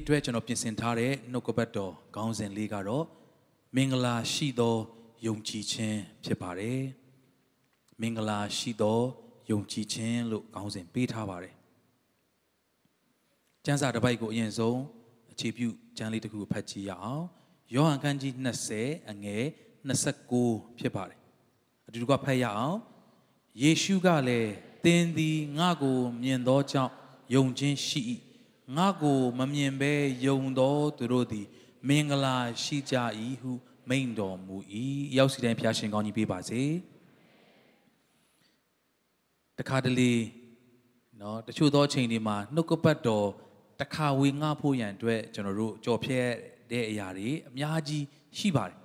အတွက်ကျွန်တော်ပြင်ဆင်ထားတဲ့နှုတ်ကပတ်တော်ခေါင်းစဉ်လေးကတော့မင်္ဂလာရှိသောယုံကြည်ခြင်းဖြစ်ပါတယ်မင်္ဂလာရှိသောယုံကြည်ခြင်းလို့ခေါင်းစဉ်ပေးထားပါတယ်ကျမ်းစာတစ်ပိုက်ကိုအရင်ဆုံးအခြေပြုကျမ်းလေးတစ်ခုဖတ်ကြည့်ရအောင်ယောဟန်ခန်းကြီး20အငယ်29ဖြစ်ပါတယ်အတူတူကဖတ်ရအောင်ယေရှုကလည်းသင်သည်ငါ့ကိုမြင်သောကြောင့်ယုံခြင်းရှိ၏ ငါ့ကိုမမြင်ဘဲယုံသောသူတို့သည်မင်္ဂလာရှိကြ၏ဟုမိန့်တော်မူ၏ရောက်စီတိုင်းဖျားရှင်ကောင်းကြီးပေးပါစေတခါတလေเนาะတချို့သောအချိန်တွေမှာနှုတ်ကပတ်တော်တခါဝေငှဖို့ရန်အတွက်ကျွန်တော်တို့ကြော်ဖြဲတဲ့အရာတွေအများကြီးရှိပါတယ်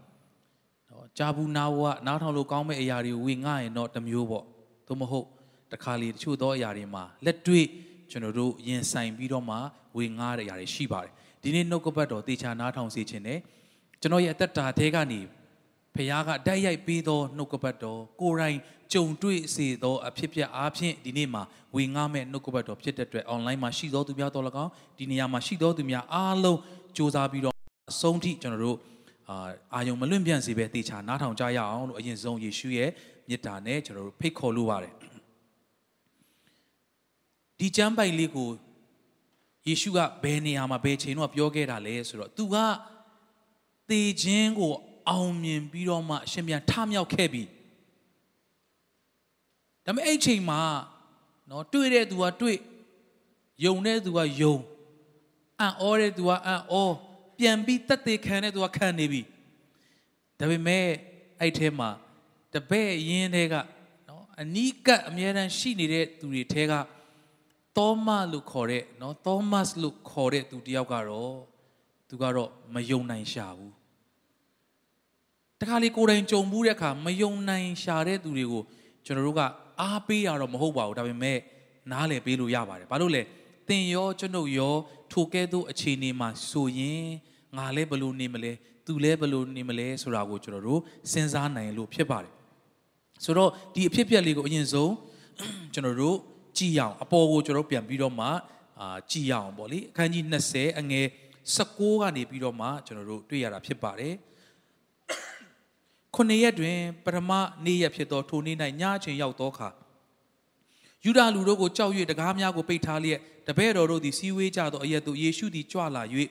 เนาะဂျာဘူးနာဝနားထောင်လို့ကောင်းမဲ့အရာတွေဝေငှရင်တော့တစ်မျိုးပေါ့သို့မဟုတ်တခါလေတချို့သောအရာတွေမှာလက်တွေ့ ကျွန်တော်တို့ရင်ဆိုင်ပြီးတော့မှဝေငှတဲ့အရာတွေရှိပါတယ်ဒီနေ့နှုတ်ကပတ်တော်တေချာနားထောင်စေခြင်းနဲ့ကျွန်တော်ရဲ့အသက်တာထဲကနေဖခင်ကတိုက်ရိုက်ပေးသောနှုတ်ကပတ်တော်ကိုယ်တိုင်ကြုံတွေ့စေသောအဖြစ်ပြက်အားဖြင့်ဒီနေ့မှာဝေငှမဲ့နှုတ်ကပတ်တော်ဖြစ်တဲ့အတွက် online မှာရှိသောသူများတော်၎င်းဒီနေရာမှာရှိသောသူများအားလုံးစ조사ပြီးတော့အဆုံးထိကျွန်တော်တို့အာအာယုံမလွင့်ပြန့်စေပဲတေချာနားထောင်ကြရအောင်လို့အရင်ဆုံးယေရှုရဲ့မေတ္တာနဲ့ကျွန်တော်တို့ဖိတ်ခေါ်လိုပါတယ် ဒီကျမ်းပိုင်လေးကိုယေရှုကဘယ်နေရာမှာဘယ်ချိန်တော့ပြောခဲ့တာလဲဆိုတော့သူကသေခြင်းကို အောင်မြင်ပြီးတော့မှအရှင်ပြန်ထမြောက်ခဲ့ပြီဒါပေမဲ့အဲ့ချိန်မှာနော်တွေ့တဲ့သူကတွေ့ယုံတဲ့သူကယုံအံ့ဩတဲ့သူကအံ့ဩပြန်ပြီးတက်သေးခံတဲ့သူကခံနေပြီဒါပေမဲ့အဲ့ထဲမှာတပည့်ရင်းတွေကနော်အနီးကပ်အမြဲတမ်းရှိနေတဲ့သူတွေထဲက သောမလို့ခေါ်တဲ့နော်သောမတ်လို့ခေါ်တဲ့သူတယောက်ကတော့သူကတော့မယုံနိုင်ရှာဘူးတခါလေကိုယ်တိုင်ကြုံမှုတဲ့အခါမယုံနိုင်ရှာတဲ့သူတွေကိုကျွန်တော်တို့ကအားပေးရတော့မဟုတ်ပါဘူးဒါပေမဲ့နားလည်ပေးလို့ရပါတယ်ဘာလို့လဲသင်ရောကျွန်ုပ်ရောထိုကဲ့သို့အခြေအနေမှာဆိုရင်ငါလည်းဘယ်လိုနေမလဲသူလည်းဘယ်လိုနေမလဲဆိုတာကိုကျွန်တော်တို့စဉ်းစားနိုင်လို့ဖြစ်ပါတယ်ဆိုတော့ဒီအဖြစ်အပျက်လေးကိုအရင်ဆုံးကျွန်တော်တို့ ကြည်အောင်အပေါ်ကိုကျွန်တော်ပြန်ပြီးတော့မှအာကြည်အောင်ပေါ့လေအခန်းကြီး20အငယ်16ကနေပြီးတော့မှကျွန်တော်တို့တွေ့ရတာဖြစ်ပါတယ်ခုနှစ်ရက်တွင်ပထမနေ့ရက်ဖြစ်သောထိုနေ့၌ညအချိန်ရောက်သောအခါယူဒာလူတို့ကိုကြောက်၍တကားများကိုပိတ်ထားလျက်တပည့်တော်တို့သည်စီဝေးကြသောအရက်သို့ယေရှုသည်ကြွလာ၍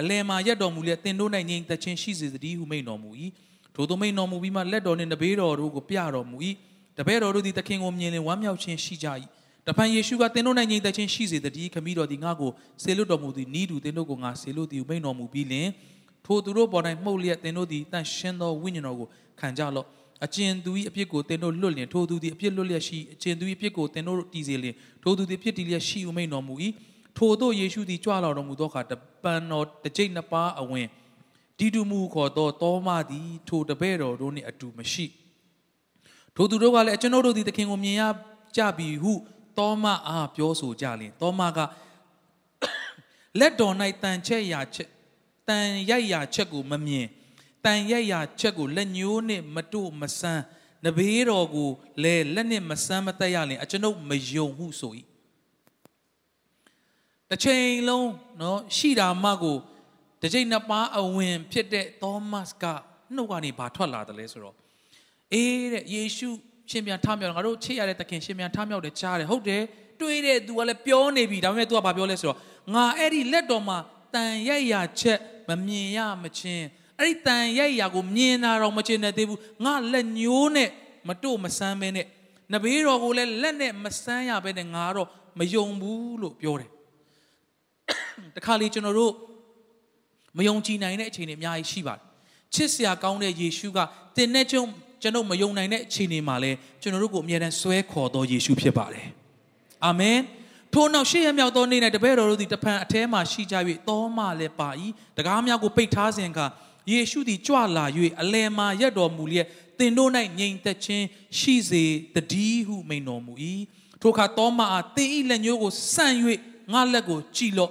အလယ်မှာရက်တော်မူလျက်တင်တို့၌ငြိမ်သက်ခြင်းရှိစေသတည်းဟုမိန့်တော်မူ၏ထိုသို့မိန့်တော်မူပြီးမှလက်တော်နှင့်တပည့်တော်တို့ကိုပြတော်မူ၏တပည့်တော်တို့သည်သခင်ကိုမြင်လင်ဝမ်းမြောက်ခြင်းရှိကြ၏ တဖန်ယေရှုကသင်တို့၌ငြိမ်သက်ခြင်းရှိစေတည်းခမည်းတော်သည်ငါ့ကိုဆေလွတ်တော်မူသည်နီးတူသင်တို့ကိုငါဆေလွတ်သည်ဟုမိန့်တော်မူပြီးလင်ထိုသူတို့ပေါ်၌မှုတ်လျက်သင်တို့သည်တန်ရှင်းသောဝိညာဉ်တော်ကိုခံကြလော့အကျဉ်သူ၏အပြစ်ကိုသင်တို့လွတ်လင်ထိုသူသည်အပြစ်လွတ်လျက်ရှိအကျဉ်သူ၏အပြစ်ကိုသင်တို့တည်စေလင်ထိုသူသည်အပြစ်တည်လျက်ရှိဟုမိန့်တော်မူ၏ထိုတို့ယေရှုသည်ကြွလာတော်မူသောအခါတပန်တော်တစ်ကြိတ်နှစ်ပါးအဝင်ဒီတူမူခေါ်သောတောမသည်ထိုတပည့်တော်တို့နှင့်အတူမရှိထိုသူတို့ကလည်းကျွန်ုပ်တို့သည်သခင်ကိုမြင်ရကြပြီဟု တောမအားပြောဆိုကြလင်တောမကလက်တော်၌တန်ချက်ရာချက်တန်ရိုက်ရာချက်ကိုမမြင်တန်ရိုက်ရာချက်ကိုလက်ညိုးနှင့်မတို့မဆန်းနဘေးတော်ကိုလည်းလက်နှင့်မဆန်းမတက်ရလင်အကျွန်ုပ်မယုံဟုဆို၏တစ်ချိန်လုံးเนาะရှိတာမှကိုတစ်ချိန်နှစ်ပါးအဝင်ဖြစ်တဲ့သောမတ်ကနှုတ်ကနေဘာထွက်လာတယ်လဲဆိုတော့အေးတဲ့ယေရှု ရှင်ပြန်ထမြောက်ငါတို့ချစ်ရတဲ့သခင်ရှင်ပြန်ထမြောက်တယ်ကြားတယ်ဟုတ်တယ်တွေးတဲ့သူကလည်းပြောနေပြီဒါပေမဲ့ तू ကဘာပြောလဲဆိုတော့ငါအဲ့ဒီလက်တော်မှာတန်ရိုက်ရာချက်မမြင်ရမချင်းအဲ့ဒီတန်ရိုက်ရာကိုမြင်တာတော့မချင်တဲ့သေးဘူးငါလက်ညိုးနဲ့မတို့မဆန်းပဲနဲ့နဘေးတော်ကိုလည်းလက်နဲ့မဆန်းရပဲနဲ့ငါတော့မယုံဘူးလို့ပြောတယ်တခါလေကျွန်တော်တို့မယုံကြည်နိုင်တဲ့အခြေအနေအများကြီးရှိပါတယ်ချစ်စရာကောင်းတဲ့ယေရှုကတင်တဲ့ကျုံ ကျွန်တော်မယုံနိုင်တဲ့အခြေအနေမှာလဲကျွန်တော်တို့ကိုအမြဲတမ်းဆွဲခေါ်တော်ယေရှုဖြစ်ပါတယ်အာမင်ထို့နောက်ရှေ့ရမြောက်သောနေ့၌တပည့်တော်တို့သည်တဖန်အထဲမှရှိကြ၍သောမလည်းပါ၏တကားများကိုပိတ်ထားစဉ်ကယေရှုသည်ကြွလာ၍အလယ်မှာရက်တော်မူလျက်သင်တို့၌ငြိမ်သက်ခြင်းရှိစေတည်းဟုမိန်တော်မူ၏ထိုအခါသောမအားသင်၏လက်ညှိုးကိုဆန့်၍ငါလက်ကိုကြည်လော့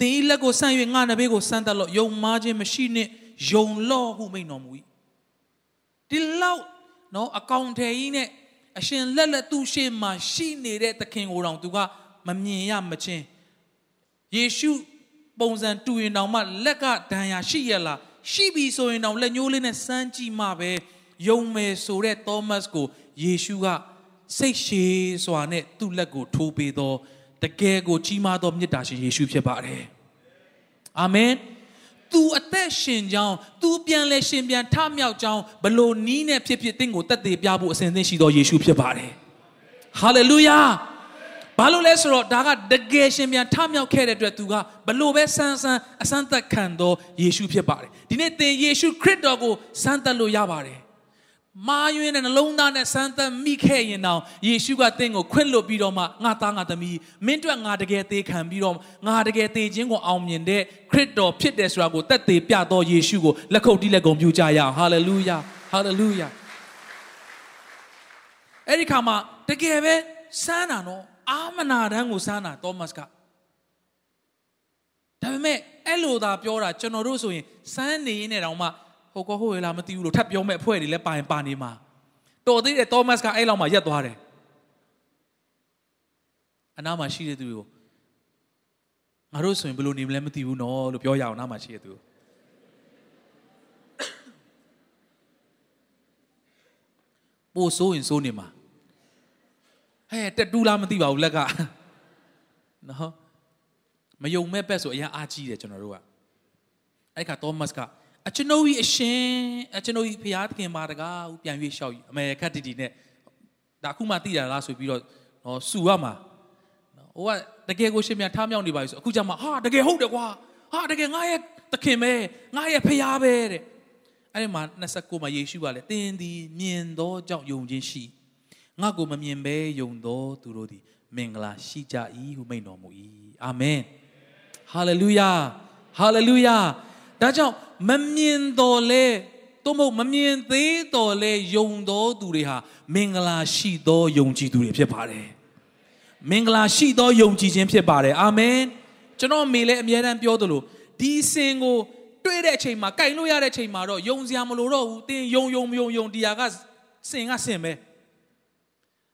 သင်၏လက်ကိုဆန့်၍ငါနဘေးကိုဆန့်တတ်လော့ယုံမားခြင်းမရှိနှင့်ယုံလော့ဟုမိန်တော်မူ၏ ဒီလောက်နော်အကောင့်ထဲကြီးနဲ့အရှင်လက်လက်သူ့ရှေ့မှာရှိနေတဲ့သခင်ကိုယ်တော်သူကမမြင်ရမချင်းယေရှုပုံစံတူရင်တောင်မှလက်ကဒဏ်ရာရှိရလားရှိပြီဆိုရင်တောင်လက်ညှိုးလေးနဲ့စမ်းကြည့်မှပဲယုံမယ်ဆိုတဲ့သောမတ်ကိုယေရှုကစိတ်ရှည်စွာနဲ့သူ့လက်ကိုထိုးပေးသောတကယ်ကိုကြီးမားသောမေတ္တာရှင်ယေရှုဖြစ်ပါတယ်အာမင် သူအသက်ရှင်ကြောင်းသူပြန်လဲရှင်ပြန်ထမြောက်ကြောင်းဘလို့နီးနဲ့ဖြစ်ဖြစ်တင့်ကိုတက်သေးပြဖို့အစဉ်သင့်ရှိသောယေရှုဖြစ်ပါတယ်ဟာလေလုယာဘာလို့လဲဆိုတော့ဒါကတကယ်ရှင်ပြန်ထမြောက်ခဲ့တဲ့အတွက်သူကဘလို့ပဲဆန်းဆန်းအစမ်းသက်ခံသောယေရှုဖြစ်ပါတယ်ဒီနေ့သင်ယေရှုခရစ်တော်ကိုစမ်းသက်လို့ရပါတယ် မာယွင်းတဲ့နှလုံးသားနဲ့စမ်းသပ်မိခဲ့ရင်တောင်ယေရှုကသင်ကိုခွင့်လွှတ်ပြီးတော့မှငါသားငါသမီးမင်းတို့ငါတကယ်သေခံပြီးတော့ငါတကယ်သေခြင်းကိုအောင်မြင်တဲ့ခရစ်တော်ဖြစ်တယ်ဆိုတာကိုသက်သေပြတော်ယေရှုကိုလက်ခုပ်တီးလက်ကုံပြုကြရအောင်ဟာလေလုယာဟာလေလုယာအဲ့ဒီခါမှာတကယ်ပဲစမ်းတာနော်အာမနာတန်းကိုစမ်းတာသောမတ်ကဒါပေမဲ့အဲ့လိုသာပြောတာကျွန်တော်တို့ဆိုရင်စမ်းနေရင်တောင်မှ ဟိုကောဟိုရလားမသိဘူးလို့ထပ်ပြောမဲ့အဖွဲ့တွေလည်းပါရင်ပါနေမှာတော်သေးတယ်သောမတ်ကအဲ့လောက်မှရက်သွားတယ်အနားမှာရှိတဲ့သူကိုငါတို့ဆိုရင်ဘယ်လိုနေမလဲမသိဘူးနော်လို့ပြောရအောင်နားမှာရှိတဲ့သူပို့ဆိုးရင်ဆိုးနေမှာဟဲ့တက်တူးလားမသိပါဘူးလက်ကနော်မယုံမဲ့ဘက်ဆိုအရင်အားကြီးတယ်ကျွန်တော်တို့ကအဲ့ခါသောမတ်က အကျွန်ုပ်ကြီးအရှင်အကျွန်ုပ်ကြီးဖျားသခင်မာတကားဦးပြန်၍ရှောက်အမေခက်တီတီနဲ့ဒါအခုမှသိတာလားဆိုပြီးတော့နော်စူရမှာနော်ဟိုကတကယ်ကိုရှင်မြန်ထားမြောက်နေပါပြီဆိုအခုကျမှဟာတကယ်ဟုတ်တယ်ကွာဟာတကယ်ငါရဲ့သခင်ပဲငါရဲ့ဖျားပဲတဲ့အဲ့ဒီမှာ29မှာယေရှုကလည်းတင်းသည်မြင်သောကြောင့်ယုံခြင်းရှိငါကိုမမြင်ဘဲယုံသောသူတို့သည်မင်္ဂလာရှိကြ၏ဟုမိန့်တော်မူ၏အာမင်ဟာလေလုယာဟာလေလုယာ ဒါကြောင့်မမြင်တော်လဲသို့မဟုတ်မမြင်သေးတော်လဲယုံတော်သူတွေဟာမင်္ဂလာရှိသောယုံကြည်သူတွေဖြစ်ပါတယ်မင်္ဂလာရှိသောယုံကြည်ခြင်းဖြစ်ပါတယ်အာမင်ကျွန်တော်မေလည်းအမြဲတမ်းပြောသလိုဒီစင်ကိုတွေ့တဲ့အချိန်မှာကြိုင်လို့ရတဲ့အချိန်မှာတော့ယုံစရာမလိုတော့ဘူးသင်ယုံယုံမယုံယုံဒီဟာကစင်ကစင်ပဲ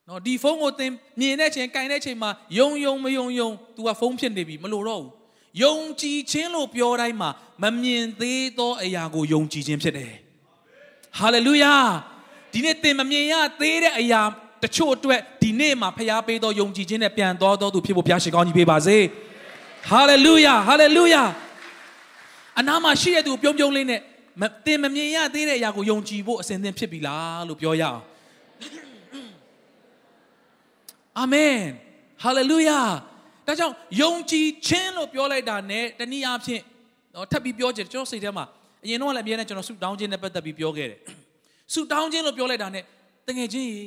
နော်ဒီဖုန်းကိုသင်မြင်တဲ့အချိန်ကြိုင်တဲ့အချိန်မှာယုံယုံမယုံယုံ तू ကဖုန်းဖြစ်နေပြီမလိုတော့ဘူး ယုံကြည်ခြင်းလို့ပြောတိုင်းမှာမမြင်သေးသောအရာကိုယုံကြည်ခြင်းဖြစ်တယ်ဟာလေလုယာဒီနေ့သင်မမြင်ရသေးတဲ့အရာတချို့အတွက်ဒီနေ့မှာဖျားပေးသောယုံကြည်ခြင်းနဲ့ပြန်တော်သောသူဖြစ်ဖို့ဘုရားရှိခိုးကြီးပေးပါစေဟာလေလုယာဟာလေလုယာအနာမှာရှိတဲ့သူပြုံးပြုံးလေးနဲ့သင်မမြင်ရသေးတဲ့အရာကိုယုံကြည်ဖို့အစဉ်သင်ဖြစ်ပြီလားလို့ပြောရအောင်အာမင်ဟာလေလုယာ ဒါကြောင့်ယုံကြည်ခြင်းလို့ပြောလိုက်တာ ਨੇ တနည်းအားဖြင့်တော့ထပ်ပြီးပြောချင်ကျွန်တော်စိတ်ထဲမှာအရင်တော့လည်းအမြဲတမ်းကျွန်တော်ဆူတောင်းခြင်းနဲ့ပတ်သက်ပြီးပြောခဲ့တယ်ဆူတောင်းခြင်းလို့ပြောလိုက်တာ ਨੇ တကယ်ချင်းရေ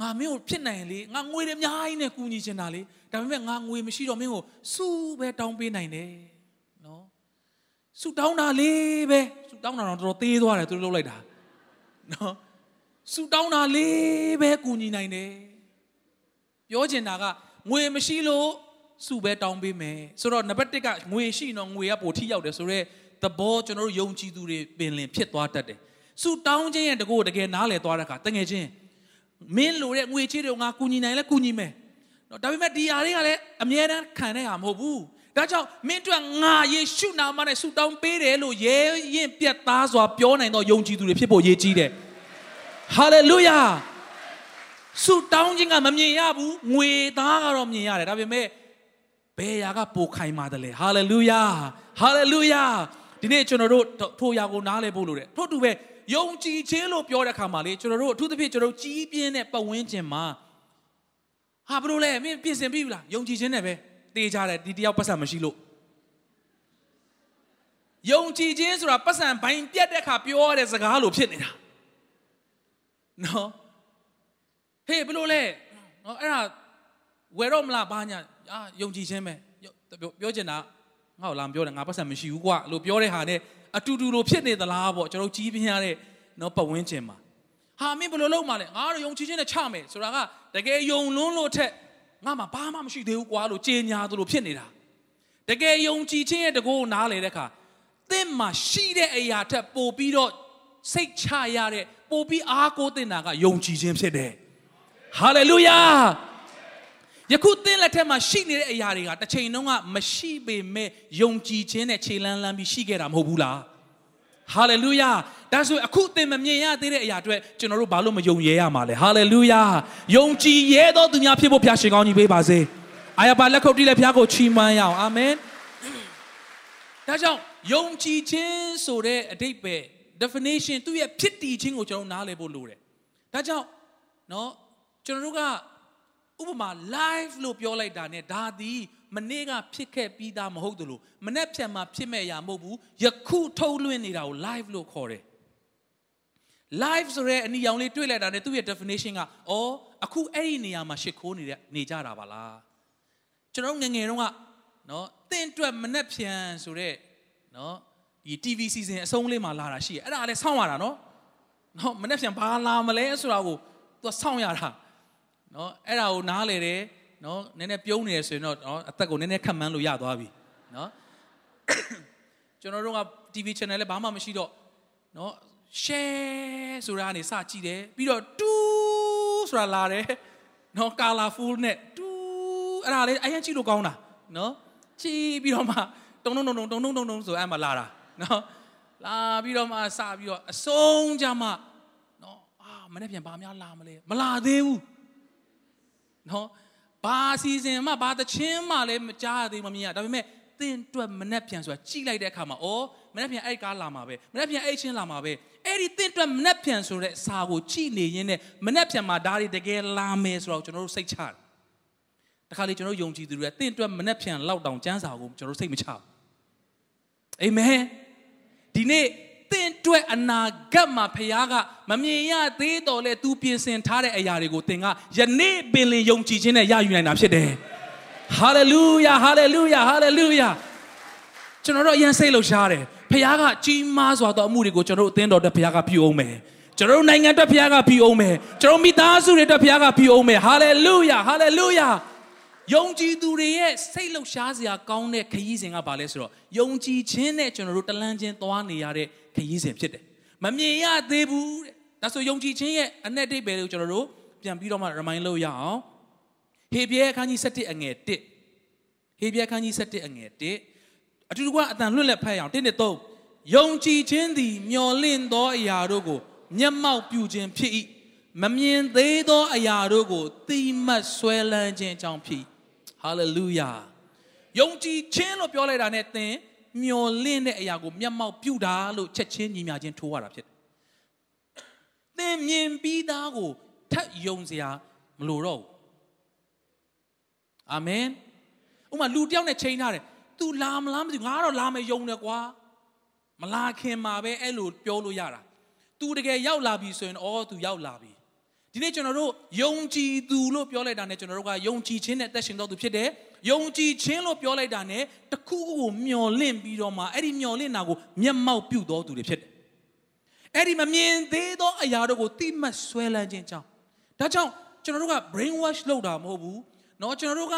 ငါမင်းကိုဖြစ်နိုင်လေငါငွေတွေအများကြီးနဲ့ကူညီချင်တာလေဒါပေမဲ့ငါငွေမရှိတော့မင်းကိုစူပဲတောင်းပေးနိုင်တယ်နော်ဆူတောင်းတာလေးပဲဆူတောင်းတာတော့တော်တော်သေးသွားတယ်သူတို့လုပ်လိုက်တာနော်ဆူတောင်းတာလေးပဲကူညီနိုင်တယ်ပြောချင်တာကငွေမရှိလို့ စုပဲတောင်းပေးမယ်ဆိုတော့နံပါတ်1ကငွေရှိတော့ငွေကပိုထိရောက်တယ်ဆိုတော့သဘောကျွန်တော်တို့ယုံကြည်သူတွေပင်လင်ဖြစ်သွားတတ်တယ်စုတောင်းခြင်းရဲ့တကောတကယ်နားလည်သွားတဲ့အခါတငယ်ချင်းမင်းလိုတဲ့ငွေချေးတွေငါကူညီနိုင်လဲကူညီမယ်နော်ဒါပေမဲ့ဒီຢာတွေကလည်းအမြဲတမ်းခံတဲ့ဟာမဟုတ်ဘူးဒါကြောင့်မင်းတို့ငါယေရှုနာမနဲ့ဆုတောင်းပေးတယ်လို့ရဲရင်ပြတ်သားစွာပြောနိုင်သောယုံကြည်သူတွေဖြစ်ဖို့ရည်ကြီးတယ်ဟာလေလုယာဆုတောင်းခြင်းကမမြင်ရဘူးငွေသားကတော့မြင်ရတယ်ဒါပေမဲ့ ဘယ်ရာကပိုခိုင်ပါတယ်လေဟာလေလုယာဟာလေလုယာဒီနေ့ကျွန်တော်တို့ထိုရာကိုနားလည်ဖို့လိုတယ်ထို့တူပဲယုံကြည်ခြင်းလို့ပြောတဲ့အခါမှာလေကျွန်တော်တို့အထူးသဖြင့်ကျွန်တော်တို့ကြီးပြင်းတဲ့ပတ်ဝန်းကျင်မှာဟာဘလို့လဲမင်းပြင်ဆင်ပြီလားယုံကြည်ခြင်းနဲ့ပဲတေးကြတယ်ဒီတယောက်ပတ်စံမရှိလို့ယုံကြည်ခြင်းဆိုတာပတ်စံဘိုင်ပြတ်တဲ့အခါပြောရတဲ့စကားလိုဖြစ်နေတာနော်ဟေးဘလို့လဲနော်အဲ့ဒါဝယ်တော့မလားဘာညာ အာယုံကြည်ခြင်းပဲပြောချင်တာငါ့ကိုလာမပြောနဲ့ငါပတ်စံမရှိဘူးကွာလို့ပြောတဲ့ဟာနဲ့အတူတူလိုဖြစ်နေသလားပေါ့ကျွန်တော်ကြီးပြင်းရတဲ့နော်ပတ်ဝန်းကျင်မှာဟာမင်းဘယ်လိုလုပ်မှလဲငါတို့ယုံကြည်ခြင်းနဲ့ချမယ်ဆိုတာကတကယ်ယုံလွန်းလို့ထက်ငါမှဘာမှမရှိသေးဘူးကွာလို့ကြေညာသလိုဖြစ်နေတာတကယ်ယုံကြည်ခြင်းရဲ့တကောနားလေတဲ့အခါသင်မှာရှိတဲ့အရာထက်ပိုပြီးတော့စိတ်ချရတဲ့ပိုပြီးအားကိုးတင်တာကယုံကြည်ခြင်းဖြစ်တယ်ဟာလေလုယာ ယခုသင်လက်ထက်မှာရှိနေတဲ့အရာတွေကတစ်ချိန်တုန်းကမရှိပေမဲ့ယုံကြည်ခြင်းနဲ့ခြေလန်းလန်းပြီးရှိခဲ့တာမဟုတ်ဘူးလားဟာလေလုယာဒါဆိုအခုသင်မမြင်ရသေးတဲ့အရာအတွက်ကျွန်တော်တို့ဘာလို့မယုံရဲရမှာလဲဟာလေလုယာယုံကြည်ရဲသောသူများဖြစ်ဖို့ဖျားရှင်ကောင်းကြီးပေးပါစေအာရပါလက်ခုပ်တီးလက်ဖျားကိုချီးမွမ်းရအောင်အာမင်ဒါကြောင့်ယုံကြည်ခြင်းဆိုတဲ့အဓိပ္ပာယ် definition သူ့ရဲ့ဖြစ်တည်ခြင်းကိုကျွန်တော်နားလည်ဖို့လိုတယ်ဒါကြောင့်เนาะကျွန်တော်တို့က ဥပမာ live လို့ပြောလိုက်တာ ਨੇ ဒါသည်မနေ့ကဖြစ်ခဲ့ပြီးသားမဟုတ်သလိုမနေ့ဖြန်မှာဖြစ်မဲ့အရာမဟုတ်ဘူးယခုထုတ်လွှင့်နေတာကို live လို့ခေါ်တယ် live ဆိုရဲအနီရောင်လေးတွေ့လိုက်တာ ਨੇ သူ့ရဲ့ definition ကအော်အခုအဲ့ဒီနေရာမှာရှ िख ိုးနေတဲ့နေကြတာပါလားကျွန်တော်ငငယ်တုန်းကနော်တင့်အတွက်မနေ့ဖြန်ဆိုတဲ့နော်ဒီ TV season အဆုံးလေးမှာလာတာရှိတယ်အဲ့ဒါလည်းစောင့်ရတာနော်နော်မနေ့ဖြန်ဘာလာမလဲဆိုတာကိုသူစောင့်ရတာ နော်အဲ့ဒါကိုနားလေတယ်နော်နည်းနည်းပြုံးနေတယ်ဆိုရင်တော့နော်အသက်ကိုနည်းနည်းခက်မှန်းလို့ရသွားပြီနော်ကျွန်တော်တို့က TV channel လည်းဘာမှမရှိတော့နော် share ဆိုတာကနေစကြည့်တယ်ပြီးတော့တူးဆိုတာလာတယ်နော် colorful နဲ့တူးအဲ့ဒါလေးအရင်ကြည့်လို့ကောင်းတာနော်ကြည့်ပြီးတော့မှတုံတုံတုံတုံတုံတုံတုံဆိုအဲ့မှာလာတာနော်လာပြီးတော့မှစပြီးတော့အဆုံးကြမှာနော်အာမနေ့ပြန်ဘာများလာမလဲမလာသေးဘူး နော်ဘာစီစဉ်မှဘာတချင်းမှလည်းမကြားသေးမမြင်ရဒါပေမဲ့သင်တွက်မနှက်ပြန်ဆိုတာကြိလိုက်တဲ့အခါမှာအော်မနှက်ပြန်အဲ့ကားလာမှာပဲမနှက်ပြန်အဲ့ချင်းလာမှာပဲအဲ့ဒီသင်တွက်မနှက်ပြန်ဆိုတဲ့စာကိုကြည့်နေရင်းနဲ့မနှက်ပြန်မှာဒါတွေတကယ်လာမယ်ဆိုတော့ကျွန်တော်တို့စိတ်ချတယ်တခါလေကျွန်တော်ယုံကြည်သူတွေကသင်တွက်မနှက်ပြန်လောက်တောင်စမ်းစာကိုကျွန်တော်တို့စိတ်မချဘူးအာမင်ဒီနေ့ သင်အတွက်အနာဂတ်မှာဖခင်ကမမြင်ရသေးတော်လဲသူပြင်ဆင်ထားတဲ့အရာတွေကိုသင်ကယနေ့ပင်လင်ယုံကြည်ခြင်းနဲ့ရယူနိုင်တာဖြစ်တယ်။ဟာလေလုယာဟာလေလုယာဟာလေလုယာကျွန်တော်တို့အရင်စိတ်လှုပ်ရှားတယ်ဖခင်ကကြီးမားစွာသောအမှုတွေကိုကျွန်တော်တို့အသင်းတော်အတွက်ဖခင်ကပြုအောင်မယ်။ကျွန်တော်တို့နိုင်ငံအတွက်ဖခင်ကပြုအောင်မယ်။ကျွန်တော်မိသားစုတွေအတွက်ဖခင်ကပြုအောင်မယ်။ဟာလေလုယာဟာလေလုယာယုံကြည်သူတွေရဲ့စိတ်လှုပ်ရှားစရာကောင်းတဲ့ခရီးစဉ်ကဘာလဲဆိုတော့ယုံကြည်ခြင်းနဲ့ကျွန်တော်တို့တလန်းချင်းသွားနေရတဲ့ ခရီးစဉ်ဖြစ်တယ်မမြင်ရသေးဘူးတဲ့ဒါဆိုယုံကြည်ခြင်းရဲ့အ내တိတ်ပဲလို့ကျွန်တော်တို့ပြန်ပြီးတော့မှ remind လုပ်ရအောင်ဟေပြဲအခန်းကြီး7အငယ်1ဟေပြဲအခန်းကြီး7အငယ်1အတူတူကအတန်လွတ်လက်ဖတ်ရအောင်1နဲ့3ယုံကြည်ခြင်းသည်မျော်လင့်သောအရာတို့ကိုမျက်မှောက်ပြုခြင်းဖြစ်၏မမြင်သေးသောအရာတို့ကိုသိမှတ်ဆွဲလန်းခြင်းအကြောင်းဖြစ်ဟာလေလုယာယုံကြည်ခြင်းလို့ပြောလိုက်တာနဲ့သင် မျော်လင့်တဲ့အရာကိုမျက်မှောက်ပြုတာလို့ချက်ချင်းညီမြချင်းထိုးရတာဖြစ်တယ်။သင်မြင်ပြီးသားကိုထပ်ယုံစရာမလိုတော့ဘူး။အာမင်။ဥမာလူတယောက်နဲ့ချိန်ထားတယ်။ तू လာမလားမသိဘူးငါတော့လာမယ်ယုံတယ်ကွာ။မလာခင်မှာပဲအဲ့လိုပြောလို့ရတာ။ तू တကယ်ရောက်လာပြီဆိုရင်အော် तू ရောက်လာပြီ။ဒီနေ့ကျွန်တော်တို့ယုံကြည်သူလို့ပြောလိုက်တာနဲ့ကျွန်တော်တို့ကယုံကြည်ခြင်းနဲ့အသက်ရှင်တော်သူဖြစ်တယ်။ ယုံကြည်ခြင်းလို့ပြောလိုက်တာ ਨੇ တခုခုကိုမျော်လင့်ပြီးတော့မှအဲ့ဒီမျော်လင့်တာကိုမျက်မှောက်ပြုတော်သူတွေဖြစ်တယ်။အဲ့ဒီမမြင်သေးသောအရာတို့ကိုတိမှတ်ဆွဲလန်းခြင်းကြောင့်ဒါကြောင့်ကျွန်တော်တို့က brain wash လုပ်တာမဟုတ်ဘူး။เนาะကျွန်တော်တို့က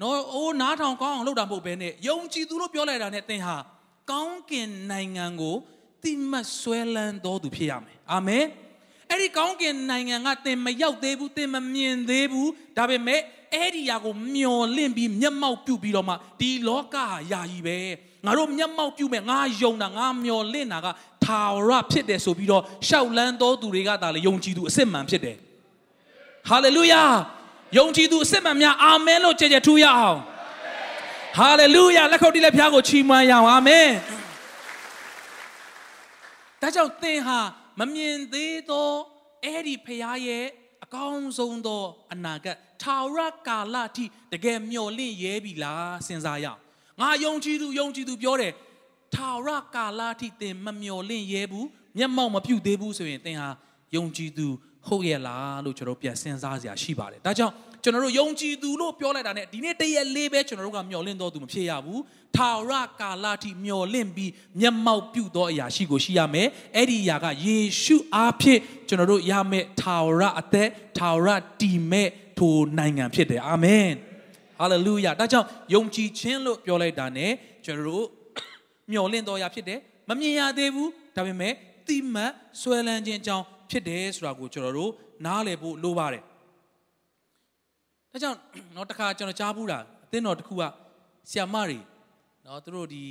เนาะအိုးနားထောင်ကောင်းအောင်လုပ်တာမဟုတ်ဘဲနဲ့ယုံကြည်သူလို့ပြောလိုက်တာ ਨੇ သင်ဟာကောင်းကင်နိုင်ငံကိုတိမှတ်ဆွဲလန်းတော်သူဖြစ်ရမယ်။အာမင်။ အဲ့ဒီကောင်းကင်နိုင်ငံကသင်မရောက်သေးဘူးသင်မမြင်သေးဘူးဒါပေမဲ့အဲ့ဒီຢာကိုမျော်လင့်ပြီးမျက်မှောက်ပြုပြီးတော့မှဒီလောကဟာယာယီပဲငါတို့မျက်မှောက်ပြုမဲ့ငါယုံတာငါမျော်လင့်တာကထာဝရဖြစ်တယ်ဆိုပြီးတော့ရှောက်လန်းတော်သူတွေကသာလေယုံကြည်သူအစစ်မှန်ဖြစ်တယ်ဟာလေလုယာယုံကြည်သူအစစ်မှန်များအာမင်လို့ကြဲကြဲထူရအောင်ဟာလေလုယာလက်ခုပ်တီးလက်ဖျားကိုချီးမွမ်းရအောင်အာမင်ဒါကြောင့်သင်ဟာ မမြင်သေးသောအဲ့ဒီဖခင်ရဲ့အကောင်းဆုံးသောအနာဂတ်ထာဝရကာလအထိတကယ်မျှော်လင့်ရဲပြီလားစဉ်းစားရအောင်ငါယုံကြည်သူယုံကြည်သူပြောတယ်ထာဝရကာလအထိသင်မမျှော်လင့်ရဲဘူးမျက်မှောက်မပြုတ်သေးဘူးဆိုရင်သင်ဟာယုံကြည်သူဟုတ်ရဲ့လားလို့ကျွန်တော်ပြန်စဉ်းစားစရာရှိပါတယ်ဒါကြောင့် ကျွန်တော်တို့ယုံကြည်သူလို့ပြောလိုက်တာ ਨੇ ဒီနေ့တရက်လေးပဲကျွန်တော်တို့ကမျှော်လင့်တော်သူမဖြစ်ရဘူးထာဝရကာလထိမျှော်လင့်ပြီးမျက်မှောက်ပြုသောအရာရှိကိုရှိရမယ်အဲ့ဒီအရာကယေရှုအားဖြင့်ကျွန်တော်တို့ရမယ်ထာဝရအသက်ထာဝရတည်မဲ့ထိုနိုင်ငံဖြစ်တယ်အာမင်ဟာလေလုယာဒါကြောင့်ယုံကြည်ခြင်းလို့ပြောလိုက်တာ ਨੇ ကျွန်တော်တို့မျှော်လင့်တော်ရာဖြစ်တယ်မမြင်ရသေးဘူးဒါပေမဲ့တိမတ်ဆွဲလန်းခြင်းအကြောင်းဖြစ်တယ်ဆိုတာကိုကျွန်တော်တို့နားလည်ဖို့လိုပါတယ် ဒါကြောင့်နော်တခါကျွန်တော်ကြားဘူးတာအသင်းတော်တစ်ခုကဆီယမတွေနော်သူတို့ဒီ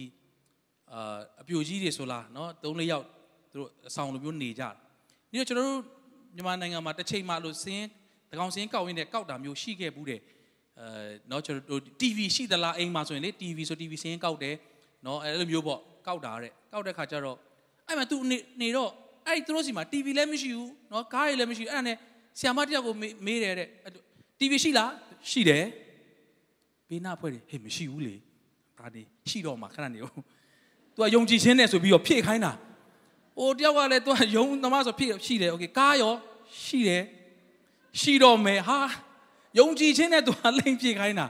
အာအပြိုကြီးတွေဆိုလားနော်၃၄ယောက်သူတို့အဆောင်လိုမျိုးနေကြတယ်ဒီတော့ကျွန်တော်တို့မြန်မာနိုင်ငံမှာတစ်ချိန်မှလို့စင်းတကောင်စင်းကောက်ရင်းနဲ့ကောက်တာမျိုးရှိခဲ့ဘူးတဲ့အဲနော်ကျွန်တော်တို့ TV ရှိသလားအိမ်မှာဆိုရင်လေ TV ဆို TV စင်းကောက်တယ်နော်အဲ့လိုမျိုးပေါ့ကောက်တာတဲ့ကောက်တဲ့ခါကျတော့အဲ့မှာ तू နေနေတော့အဲ့ဒီသူတို့စီမှာ TV လည်းမရှိဘူးနော်ကားတွေလည်းမရှိဘူးအဲ့ဒါနဲ့ဆီယမတယောက်ကိုမေးတယ်တဲ့ TV ရှိလားရှိတယ်ဘေးနာဖွဲ့တယ်ဟေးမရှိဘူးလေဒါနေရှိတော့မှခဏနေဦး तू ကယုံကြည်ခြင်းနဲ့ဆိုပြီးတော့ဖြည့်ခိုင်းတာဟိုတယောက်ကလည်း तू ကယုံသမားဆိုဖြည့်ရှိတယ်โอเคကားရောရှိတယ်ရှိတော့မယ်ဟာယုံကြည်ခြင်းနဲ့ तू ကလိမ့်ဖြည့်ခိုင်းတာ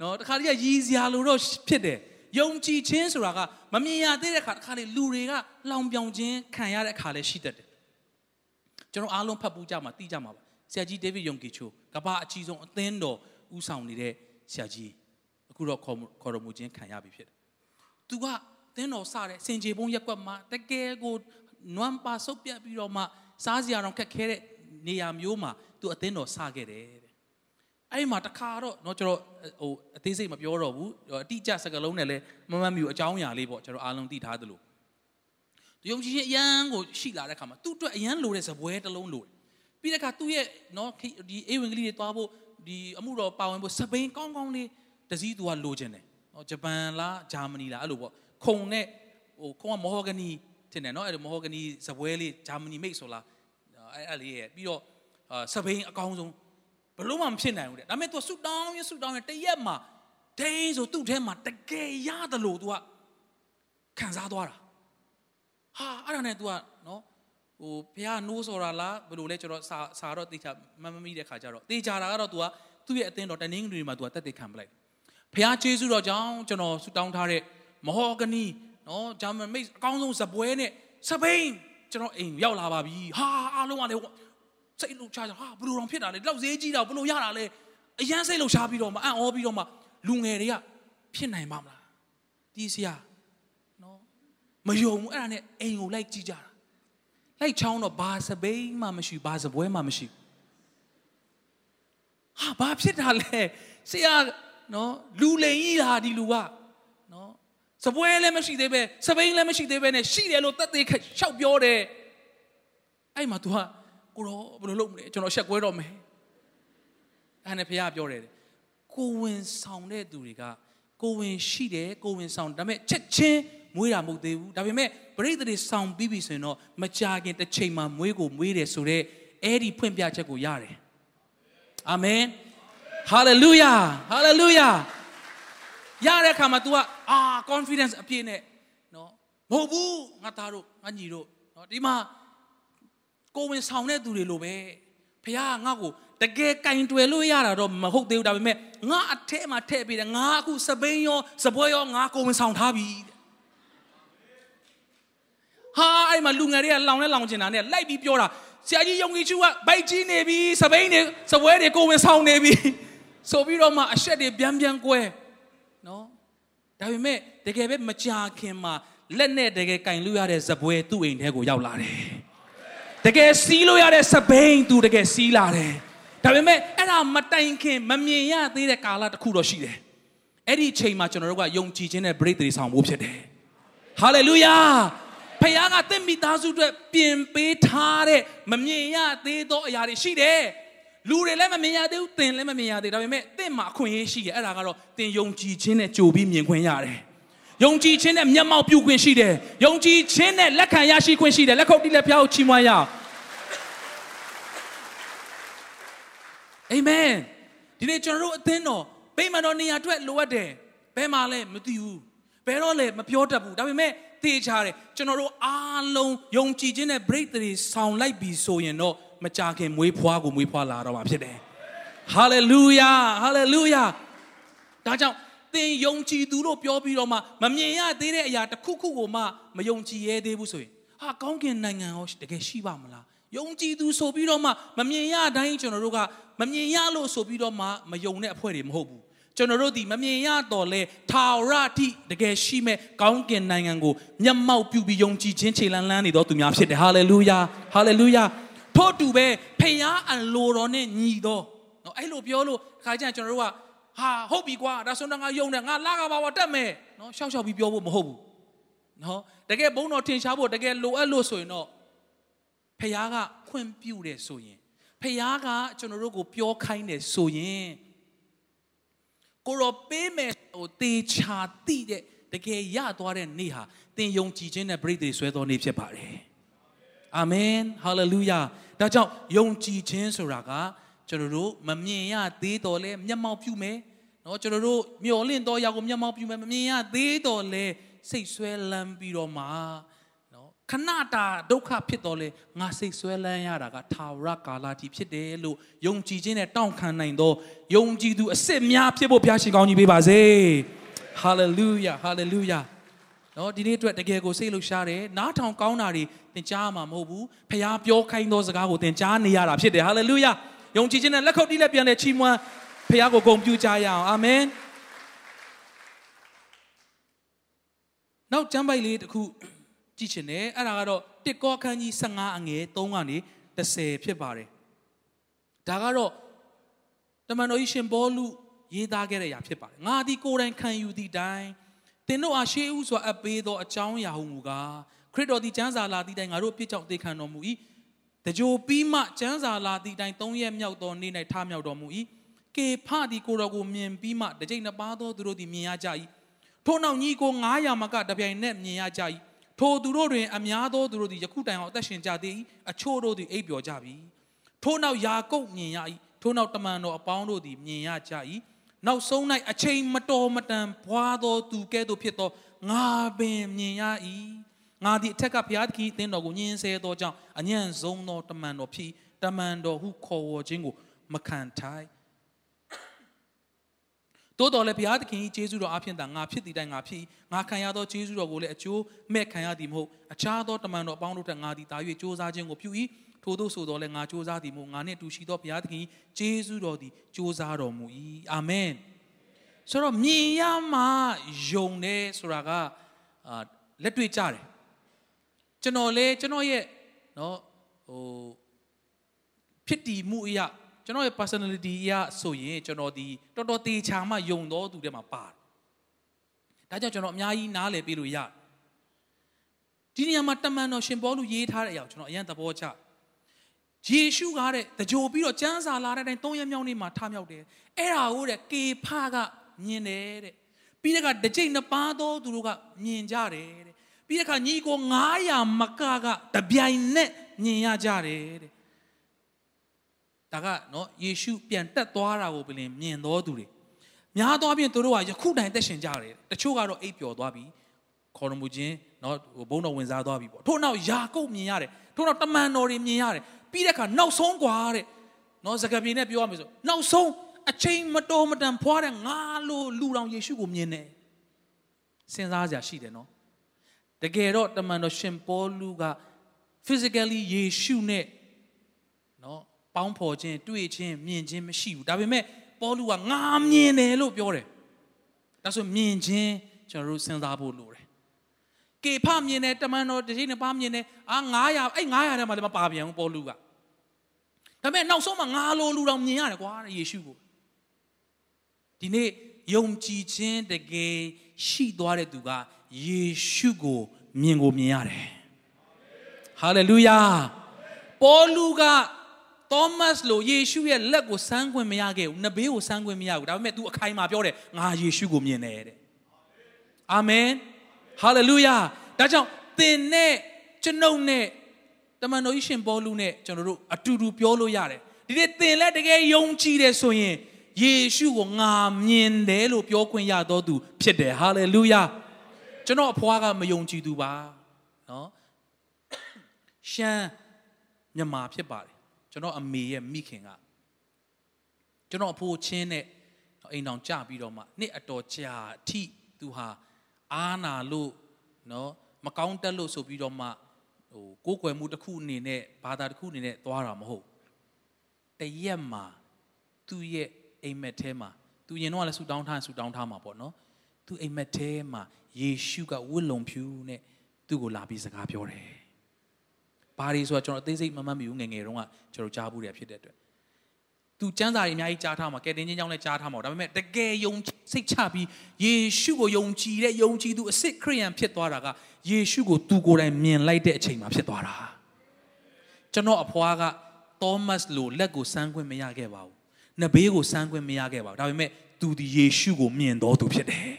နော်တခါတည်းကရည်စရာလိုတော့ဖြစ်တယ်ယုံကြည်ခြင်းဆိုတာကမမြင်ရသေးတဲ့ခါတခါလေလူတွေကလောင်ပြောင်ခြင်းခံရတဲ့အခါလည်းရှိတတ်တယ်ကျွန်တော်အားလုံးဖတ်ပူးကြမှာသိကြမှာပါ ဆရာကြီးဒေးဗစ်ယုံကီချိုကဘာအကြီးဆုံးအသင်းတော်ဦးဆောင်နေတဲ့ဆရာကြီးအခုတော့ခေါ်ခေါ်တော်မူခြင်းခံရပြီဖြစ်တယ်။ तू ကသင်းတော်စတဲ့စင်ကြေပုံးရက်ကွက်မှာတကယ်ကိုနွမ်းပါဆုပ်ပြတ်ပြီးတော့မှစားစရာတော့ခက်ခဲတဲ့နေရာမျိုးမှာ तू အသင်းတော်စခဲ့တယ်တဲ့။အဲ့ဒီမှာတခါတော့เนาะကျွန်တော်ဟိုအသေးစိတ်မပြောတော့ဘူးအတိအကျစကားလုံးနဲ့လည်းမမမြူအကြောင်းအရာလေးပေါ့ကျွန်တော်အားလုံးသိထားသလို။ယုံကြည်ခြင်းအရန်ကိုရှိလာတဲ့ခါမှာသူ့အတွက်အရန်လိုတဲ့ဇပွဲတစ်လုံးလိုတယ် ပြီးတဲ့အခါသူ့ရဲ့နော်ဒီအေဝင်ကလေးတွေသွားဖို့ဒီအမှုတော်ပါဝင်ဖို့စပိန်ကောင်းကောင်းလေးတစည်းသူကလိုချင်တယ်နော်ဂျပန်လားဂျာမနီလားအဲ့လိုပေါ့ခုံနဲ့ဟိုခုံကမော်ဟောဂနီတင်တယ်နော်အဲ့လိုမော်ဟောဂနီစပွဲလေးဂျာမနီမိတ်ဆိုလားအဲ့အဲ့လေးရဲ့ပြီးတော့စပိန်အကောင်းဆုံးဘလို့မှမဖြစ်နိုင်ဘူးတဲ့ဒါပေမဲ့ तू ဆူတောင်းရဆူတောင်းရတရက်မှာဒိန်းဆိုသူ့ထဲမှာတကယ်ရတယ်လို့ तू ကခံစားသွားတာဟာအဲ့ဒါနဲ့ तू ကနော် ဟိုဖះနိုးဆိုတာလားဘယ်လိုလဲကျွန်တော်စာစာတော့တေချာမမမိတဲ့ခါကျတော့တေချာတာကတော့ तू ကသူ့ရဲ့အသင်းတော်တနင်္ဂနွေမှာ तू ကတက်တက်ခံပလိုက်ဖះကျေးဇူးတော်ကြောင့်ကျွန်တော်ဆူတောင်းထားတဲ့မဟောဂနီနော်ဂျာမန်မိတ်အကောင်းဆုံးစပွဲနဲ့စပိန်ကျွန်တော်အိမ်ရောက်လာပါပြီဟာအားလုံးကလည်းစိတ်လှုပ်ရှားကြဟာဘယ်လိုတော့ဖြစ်တာလဲလောက်ဈေးကြီးတာဘယ်လိုရတာလဲအရန်စိတ်လှုပ်ရှားပြီးတော့မှအံ့ဩပြီးတော့မှလူငယ်တွေကဖြစ်နိုင်ပါမလားတီးစရာနော်မယုံဘူးအဲ့ဒါနဲ့အိမ်ကိုလိုက်ကြည့်ကြတာ လိုက်ချောင်းတော့ဘာစပိန်မှမရှိဘာစပွဲမှမရှိဟာဘာဖြစ်တာလဲဆရာနော်လူလိန်ကြီးဟာဒီလူကနော်စပွဲလည်းမရှိသေးပဲစပိန်လည်းမရှိသေးပဲနဲ့ရှိတယ်လို့တက်သေးခက်ရှောက်ပြောတယ်အဲ့မှာ तू ကကိုတော့ဘယ်လိုလုပ်မလဲကျွန်တော်ရှက်ကွဲတော့မယ်အဲ့နဲ့ဖခင်ပြောတယ်ကိုဝင်ဆောင်တဲ့သူတွေကကိုဝင်ရှိတယ်ကိုဝင်ဆောင်ဒါပေမဲ့ချက်ချင်း မွေးတာမဟုတ်သေးဘူးဒါပေမဲ့ပရိသတ်တွေဆောင်ပြီးပြီဆိုရင်တော့မကြာခင်တစ်ချိန်မှာမွေးကိုမွေးတယ်ဆိုတော့အဲ့ဒီဖွင့်ပြချက်ကိုရတယ်အာမင်ဟာလေလုယာဟာလေလုယာရတဲ့အခါမှာ तू ကအာ confidence အပြည့်နဲ့နော်မဟုတ်ဘူးငါသားတို့ငါညီတို့နော်ဒီမှာကိုဝင်ဆောင်တဲ့သူတွေလိုပဲဖခင်ကငါ့ကိုတကယ်ကင်တွယ်လို့ရတာတော့မဟုတ်သေးဘူးဒါပေမဲ့ငါအထက်မှာထည့်ပေးတယ်ငါအခုစပိန်ရောစပွဲရောငါကိုဝင်ဆောင်ထားပြီ ဟာအဲ့မှာလူငယ်တွေကလောင်လဲလောင်ကျင်တာနဲ့လိုက်ပြီးပြောတာဆရာကြီးယုံကြည်ချူကဘိုက်ကြီးနေပြီစပိန်တွေစပွဲတွေကိုဝင်ဆောင်နေပြီဆိုပြီးတော့မှအဆက်တွေပြန်ပြန်ကွဲနော်ဒါပေမဲ့တကယ်ပဲမကြာခင်မှာလက်နဲ့တကယ်ကင်လို့ရတဲ့စပွဲသူ့အိမ်ထဲကိုရောက်လာတယ်တကယ်စီးလို့ရတဲ့စပိန်သူတကယ်စီးလာတယ်ဒါပေမဲ့အဲ့ဒါမတိုင်ခင်မမြင်ရသေးတဲ့ကာလတစ်ခုတော့ရှိတယ်အဲ့ဒီအချိန်မှာကျွန်တော်တို့ကယုံကြည်ခြင်းနဲ့ break တွေဆောင်ဖို့ဖြစ်တယ်ဟာလေလုယာ ဖခင်ကတင့်မိသားစုအတွက်ပြင်ပေးထားတဲ့မမြင်ရသေးသောအရာတွေရှိတယ်လူတွေလည်းမမြင်ရသေးဘူးသင်လည်းမမြင်ရသေးဒါပေမဲ့သင်မှာအခွင့်အရေးရှိတယ်အဲ့ဒါကတော့သင်ယုံကြည်ခြင်းနဲ့ကြိုပြီးမြင်ခွင့်ရတယ်ယုံကြည်ခြင်းနဲ့မျက်မှောက်ပြုခွင့်ရှိတယ်ယုံကြည်ခြင်းနဲ့လက်ခံရရှိခွင့်ရှိတယ်လက်ခုပ်တီးလက်ဖျားကိုချီးမွမ်းရအောင်အာမင်ဒီနေ့ကျွန်တော်တို့အသင်းတော်ဗိမာန်တော်နေရာအတွက်လိုအပ်တယ်ဘယ်မှာလဲမသိဘူးဘယ်တော့လဲမပြောတတ်ဘူးဒါပေမဲ့ သိချတယ်ကျွန်တော်တို့အားလုံးယုံကြည်ခြင်းနဲ့ break တွေဆောင်လိုက်ပြီဆိုရင်တော့မကြခင်မွေးဖွားကိုမွေးဖွားလာတော့မှာဖြစ်တယ် hallelujah hallelujah ဒါကြောင့်သင်ယုံကြည်သူလို့ပြောပြီးတော့မှမမြင်ရသေးတဲ့အရာတစ်ခုခုကိုမှမယုံကြည်ရဲသေးဘူးဆိုရင်ဟာကောင်းကင်နိုင်ငံရောတကယ်ရှိပါမလားယုံကြည်သူဆိုပြီးတော့မှမမြင်ရတိုင်းကျွန်တော်တို့ကမမြင်ရလို့ဆိုပြီးတော့မှမယုံတဲ့အဖွဲ့တွေမဟုတ်ဘူး ကျွန်တော်တို့ဒီမမြင်ရတော့လဲထာဝရတိတကယ်ရှိမဲ့ကောင်းကင်နိုင်ငံကိုမျက်မှောက်ပြုပြီးယုံကြည်ခြင်းခြေလန်းလန်းနေတော့သူများဖြစ်တယ်ဟာလေလုယာဟာလေလုယာထို့တူပဲဖခင်အလိုတော်နဲ့ညီသောနော်အဲ့လိုပြောလို့ခါကျရင်ကျွန်တော်တို့ကဟာဟုတ်ပြီကွာဒါဆိုတော့ငါယုံတယ်ငါလာကပါပါတက်မယ်နော်ရှောက်ရှောက်ပြီးပြောဖို့မဟုတ်ဘူးနော်တကယ်ဘုံတော်ထင်ရှားဖို့တကယ်လိုအပ်လို့ဆိုရင်တော့ဖခင်ကခွင့်ပြုတယ်ဆိုရင်ဖခင်ကကျွန်တော်တို့ကိုပြောခိုင်းတယ်ဆိုရင် ကိုရောပေးမယ်ဟိုတေချာတိတဲ့တကယ်ရသွားတဲ့နေ့ဟာသင်ယုံကြည်ခြင်းနဲ့ပြည့်တည်ဆွဲသောနေ့ဖြစ်ပါတယ်အာမင်ဟာလေလုယာဒါကြောင့်ယုံကြည်ခြင်းဆိုတာကကျွန်တော်တို့မမြင်ရသေးတော်လဲမျက်မှောက်ပြုမယ်နော်ကျွန်တော်တို့မျော်လင့်တော်ရာကိုမျက်မှောက်ပြုမယ်မမြင်ရသေးတော်လဲစိတ်ဆွဲလန်းပြီးတော့မှ ခဏတာဒုက္ခဖြစ်တော်လဲငါစိတ်ဆွဲလန်းရတာကထာဝရကာလတိဖြစ်တယ်လို့ယုံကြည်ခြင်းနဲ့တောင့်ခံနိုင်သောယုံကြည်သူအစ်စ်များဖြစ်ဖို့ဘုရားရှင်ကောင်းကြီးပေးပါစေဟာလေလုယာဟာလေလုယာနော်ဒီနေ့အတွက်တကယ်ကိုစိတ်လှုပ်ရှားတယ်နားထောင်ကောင်းတာတွေသင်ကြားမှာမဟုတ်ဘူးဖခင်ပြောခိုင်းသောစကားကိုသင်ကြားနေရတာဖြစ်တယ်ဟာလေလုယာယုံကြည်ခြင်းနဲ့လက်ခုပ်တီးလက်ပြန်နဲ့ချီးမွမ်းဖခင်ကိုဂုဏ်ပြုကြရအောင်အာမင်နောက်ကျမ်းပိုက်လေးတစ်ခု ကြည့်ချင်တယ်အဲ့ဒါကတော့တစ်ကောခန်းကြီး15အငယ်3ကနေ30ဖြစ်ပါတယ်ဒါကတော့တမန်တော်ကြီးရှင်ဘောလူရေးသားခဲ့တဲ့အရာဖြစ်ပါတယ်ငါဒီကိုယ်တိုင်ခံယူသည့်တိုင်သင်တို့အားရှေးဥစွာအပ်ပေးသောအကြောင်းအရာဟုမူကားခရစ်တော်သည်ကျမ်းစာလာသည့်တိုင်ငါတို့ပြစ်ကြောင့်သေခံတော်မူ၏တကြိုပြီးမှကျမ်းစာလာသည့်တိုင်၃ရက်မြောက်သောနေ့၌ထမြောက်တော်မူ၏ကေဖသည်ကိုတော်ကိုမြင်ပြီးမှတစ်ကြိမ်နှစ်ပါးသောသူတို့သည်မြင်ရကြ၏ထို့နောက်ညီကို900မကတပြိုင်နက်မြင်ရကြ၏ ထိုသူတို့တွင်အများသောသူတို့သည်ယခုတိုင်အောင်အသက်ရှင်ကြသေး၏အချို့တို့သည်အိပ်ပျော်ကြပြီထို့နောက်ယာကုပ်မြင်ရ၏ထို့နောက်တမန်တော်အပေါင်းတို့သည်မြင်ရကြ၏နောက်ဆုံး၌အချိန်မတော်မတန်ဘွားသောသူကဲ့သို့ဖြစ်သောငါပင်မြင်ရ၏ငါသည်အထက်ကဘုရားသခင်အသင်းတော်ကိုညှင်းဆဲသောကြောင့်အညံ့ဆုံးသောတမန်တော်ဖြစ်တမန်တော်ဟုခေါ်ဝေါ်ခြင်းကိုမခံထိုက် သို့တော်လည်းဘုရားသခင်ကြီးယေရှုတော်အဖင်တာငါဖြစ်တည်တိုင်းငါဖြစ်ငါခံရသောယေရှုတော်ကိုလည်းအကျိုးမဲ့ခံရသည်မဟုတ်အခြားသောတမန်တော်အပေါင်းတို့ထက်ငါသည်တာ၍စူးစမ်းခြင်းကိုပြု၏ထို့သောဆိုတော်လည်းငါစူးစမ်းသည်မဟုတ်ငါနှင့်တူရှိသောဘုရားသခင်ကြီးယေရှုတော်သည်စူးစမ်းတော်မူ၏အာမင်ဆိုတော့မြင်ရမှယုံတယ်ဆိုတာကအာလက်တွေ့ကြတယ်ကျွန်တော်လည်းကျွန်တော်ရဲ့เนาะဟိုဖြစ်တည်မှုအရာ ကျွန်တော်ရဲ့ personality အရဆိုရင်ကျွန်တော်ဒီတော်တော်တေချာမှယုံတော်သူတွေမှာပါတယ်ဒါကြောင့်ကျွန်တော်အများကြီးနားလည်ပေးလို့ရတယ်ဒီနေရာမှာတမန်တော်ရှင်ပေါလုရေးထားတဲ့အရာကျွန်တော်အရင်သဘောကျယေရှုကတဲ့တကြိုပြီးတော့ကျမ်းစာလာတဲ့အတိုင်းသုံးရမြောက်နေ့မှာထမြောက်တယ်အဲ့ဒါကိုတဲ့ကေဖကမြင်တယ်တဲ့ပြီးတဲ့ကတစ်ကြိမ်နှစ်ပါးသောသူတို့ကမြင်ကြတယ်တဲ့ပြီးတဲ့ခါညီကို900မကကတပြိုင်နက်မြင်ရကြတယ်တဲ့ ဒါကနော်ယေရှုပြန်တက်သွားတာကိုပြင်မြင်တော်သူတွေများသောအားဖြင့်သူတို့ကယခုတိုင်သက်ရှင်ကြတယ်တချို့ကတော့အိပ်ပျော်သွားပြီခေါ်ရမှုချင်းနော်ဘုံတော်ဝင်စားသွားပြီပေါ့ထို့နောက်ယာကုပ်မြင်ရတယ်ထို့နောက်တမန်တော်တွေမြင်ရတယ်ပြီးတဲ့အခါနောက်ဆုံးกว่าတဲ့နော်စကားပြေနဲ့ပြောရမယ်ဆိုနောက်ဆုံးအချိန်မတော်မတန်ဖွာတဲ့ငါလိုလူတော်ယေရှုကိုမြင်တယ်စဉ်းစားစရာရှိတယ်နော်တကယ်တော့တမန်တော်ရှင်ပေါလုက physically ယေရှုနဲ့နော် ပေါင်းဖော်ခြင်းတွေ့ခြင်းမြင်ခြင်းမရှိဘူးဒါပေမဲ့ပေါလုကငါမြင်တယ်လို့ပြောတယ်ဒါဆိုမြင်ခြင်းကျွန်တော်တို့စဉ်းစားဖို့လိုတယ်ကေဖမြင်တယ်တမန်တော်တစ်ချိန်နဲ့ပါမြင်တယ်အာ900အဲ့900ထဲမှာလည်းမပါပြန်ဘူးပေါလုကဒါပေမဲ့နောက်ဆုံးမှာငါလိုလူတော်မြင်ရတယ်ကွာယေရှုကိုဒီနေ့ယုံကြည်ခြင်းတကယ်ရှိသွားတဲ့သူကယေရှုကိုမြင်ကိုမြင်ရတယ်ဟာလေလုယာပေါလုက သောမတ်လိုယေရှုရဲ့လက်ကိုစမ်းခွင့်မရခဲ့ဘူးနဘေးကိုစမ်းခွင့်မရဘူးဒါပေမဲ့ तू အခိုင်အမာပြောတယ်ငါယေရှုကိုမြင်တယ်တဲ့အာမင်ဟာလေလုယာဒါကြောင့်သင်နဲ့ကျွန်ုပ်နဲ့တမန်တော်ကြီးရှင်ပေါလုနဲ့ကျွန်တော်တို့အတူတူပြောလို့ရတယ်ဒီနေ့သင်လည်းတကယ်ယုံကြည်တယ်ဆိုရင်ယေရှုကိုငါမြင်တယ်လို့ပြောခွင့်ရတော်သူဖြစ်တယ်ဟာလေလုယာကျွန်တော်အဖွားကမယုံကြည်သူပါနော်ရှမ်းမြန်မာဖြစ်ပါတယ် ကျွန်တော်အမေရဲ့မိခင်ကကျွန်တော်အဖိုးချင်းနဲ့အိမ်တော်ကြပြီးတော့မှနှစ်အတော်ကြာအထိသူဟာအာနာလို့နော်မကောင်းတက်လို့ဆိုပြီးတော့မှဟိုကိုးကွယ်မှုတစ်ခုအနေနဲ့ဘာသာတစ်ခုအနေနဲ့သွားတာမဟုတ်တရက်မှာသူ့ရဲ့အိမ်မက်ထဲမှာသူရင်တော့လည်းဆူတောင်းထားဆူတောင်းထားမှာပေါ့နော်သူအိမ်မက်ထဲမှာယေရှုကဝတ်လုံဖြူနဲ့သူ့ကိုလာပြီးစကားပြောတယ် ဘာတွေဆိုတော့ကျွန်တော်အသေးစိတ်မမှတ်မိဘူးငငယ်တုန်းကကျွန်တော်ကြားဘူးတယ်ဖြစ်တဲ့အတွက်သူစံစာတွေအများကြီးကြားထားမှာကယ်တင်ချင်းကြောင်းလည်းကြားထားမှာဒါပေမဲ့တကယ်ယုံစိတ်ချပြီးယေရှုကိုယုံကြည်တဲ့ယုံကြည်သူအစ်စ်ခရိယန်ဖြစ်သွားတာကယေရှုကိုသူကိုယ်တိုင်မြင်လိုက်တဲ့အချိန်မှာဖြစ်သွားတာကျွန်တော်အဖွားကသောမတ်လိုလက်ကိုစမ်းခွင့်မရခဲ့ပါဘူး။နဘေးကိုစမ်းခွင့်မရခဲ့ပါဘူး။ဒါပေမဲ့သူဒီယေရှုကိုမြင်တော်သူဖြစ်တယ်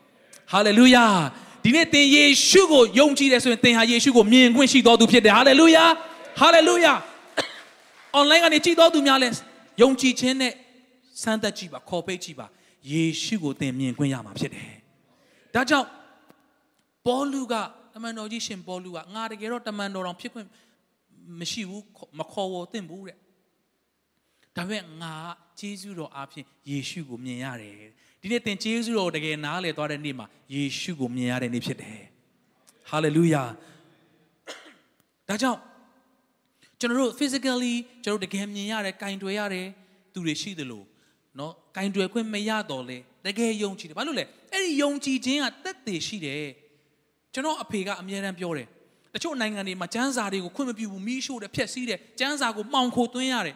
။ဟာလေလုယာ။ ဒီနေ့သင်ယေရှုကိုယုံကြည်တယ်ဆိုရင်သင်ဟာယေရှုကိုမြင်ခွင့်ရှိတော်သူဖြစ်တယ်။ဟာလေလုယာ။ဟာလေလုယာ။ online ကနေကြည်တော်သူများလဲယုံကြည်ခြင်းနဲ့စမ်းသပ်ကြည့်ပါခေါ်ပိတ်ကြည့်ပါယေရှုကိုသင်မြင်ခွင့်ရမှာဖြစ်တယ်။ဒါကြောင့်ပေါလုကတမန်တော်ကြီးရှင်ပေါလုကငါတကယ်တော့တမန်တော်တော်ဖြစ်ခွင့်မရှိဘူးမခေါ်ဝသင့်ဘူးတဲ့ ဒါပေမဲ့ငါဂျေဇုတော်အားဖြင့်ယေရှုကိုမြင်ရတယ်ဒီနေ့သင်ဂျေဇုတော်တကယ်နားလည်သွားတဲ့နေ့မှာယေရှုကိုမြင်ရတဲ့နေ့ဖြစ်တယ်ဟာလေလုယာဒါကြောင့်ကျွန်တော်တို့ physically ကျွန်တော်တို့တကယ်မြင်ရတယ်ကင်တွယ်ရတယ်သူတွေရှိသလိုเนาะကင်တွယ်ခွင့်မရတော့လေတကယ်ယုံကြည်တယ်ဘာလို့လဲအဲ့ဒီယုံကြည်ခြင်းကတက်တည်ရှိတယ်ကျွန်တော်အဖေကအမြဲတမ်းပြောတယ်တချို့နိုင်ငံတွေမှာကျန်းစာတွေကိုခွင့်မပြုဘူးမီးရှို့တယ်ဖျက်ဆီးတယ်ကျန်းစာကိုမှောင်ခိုသွင်းရတယ်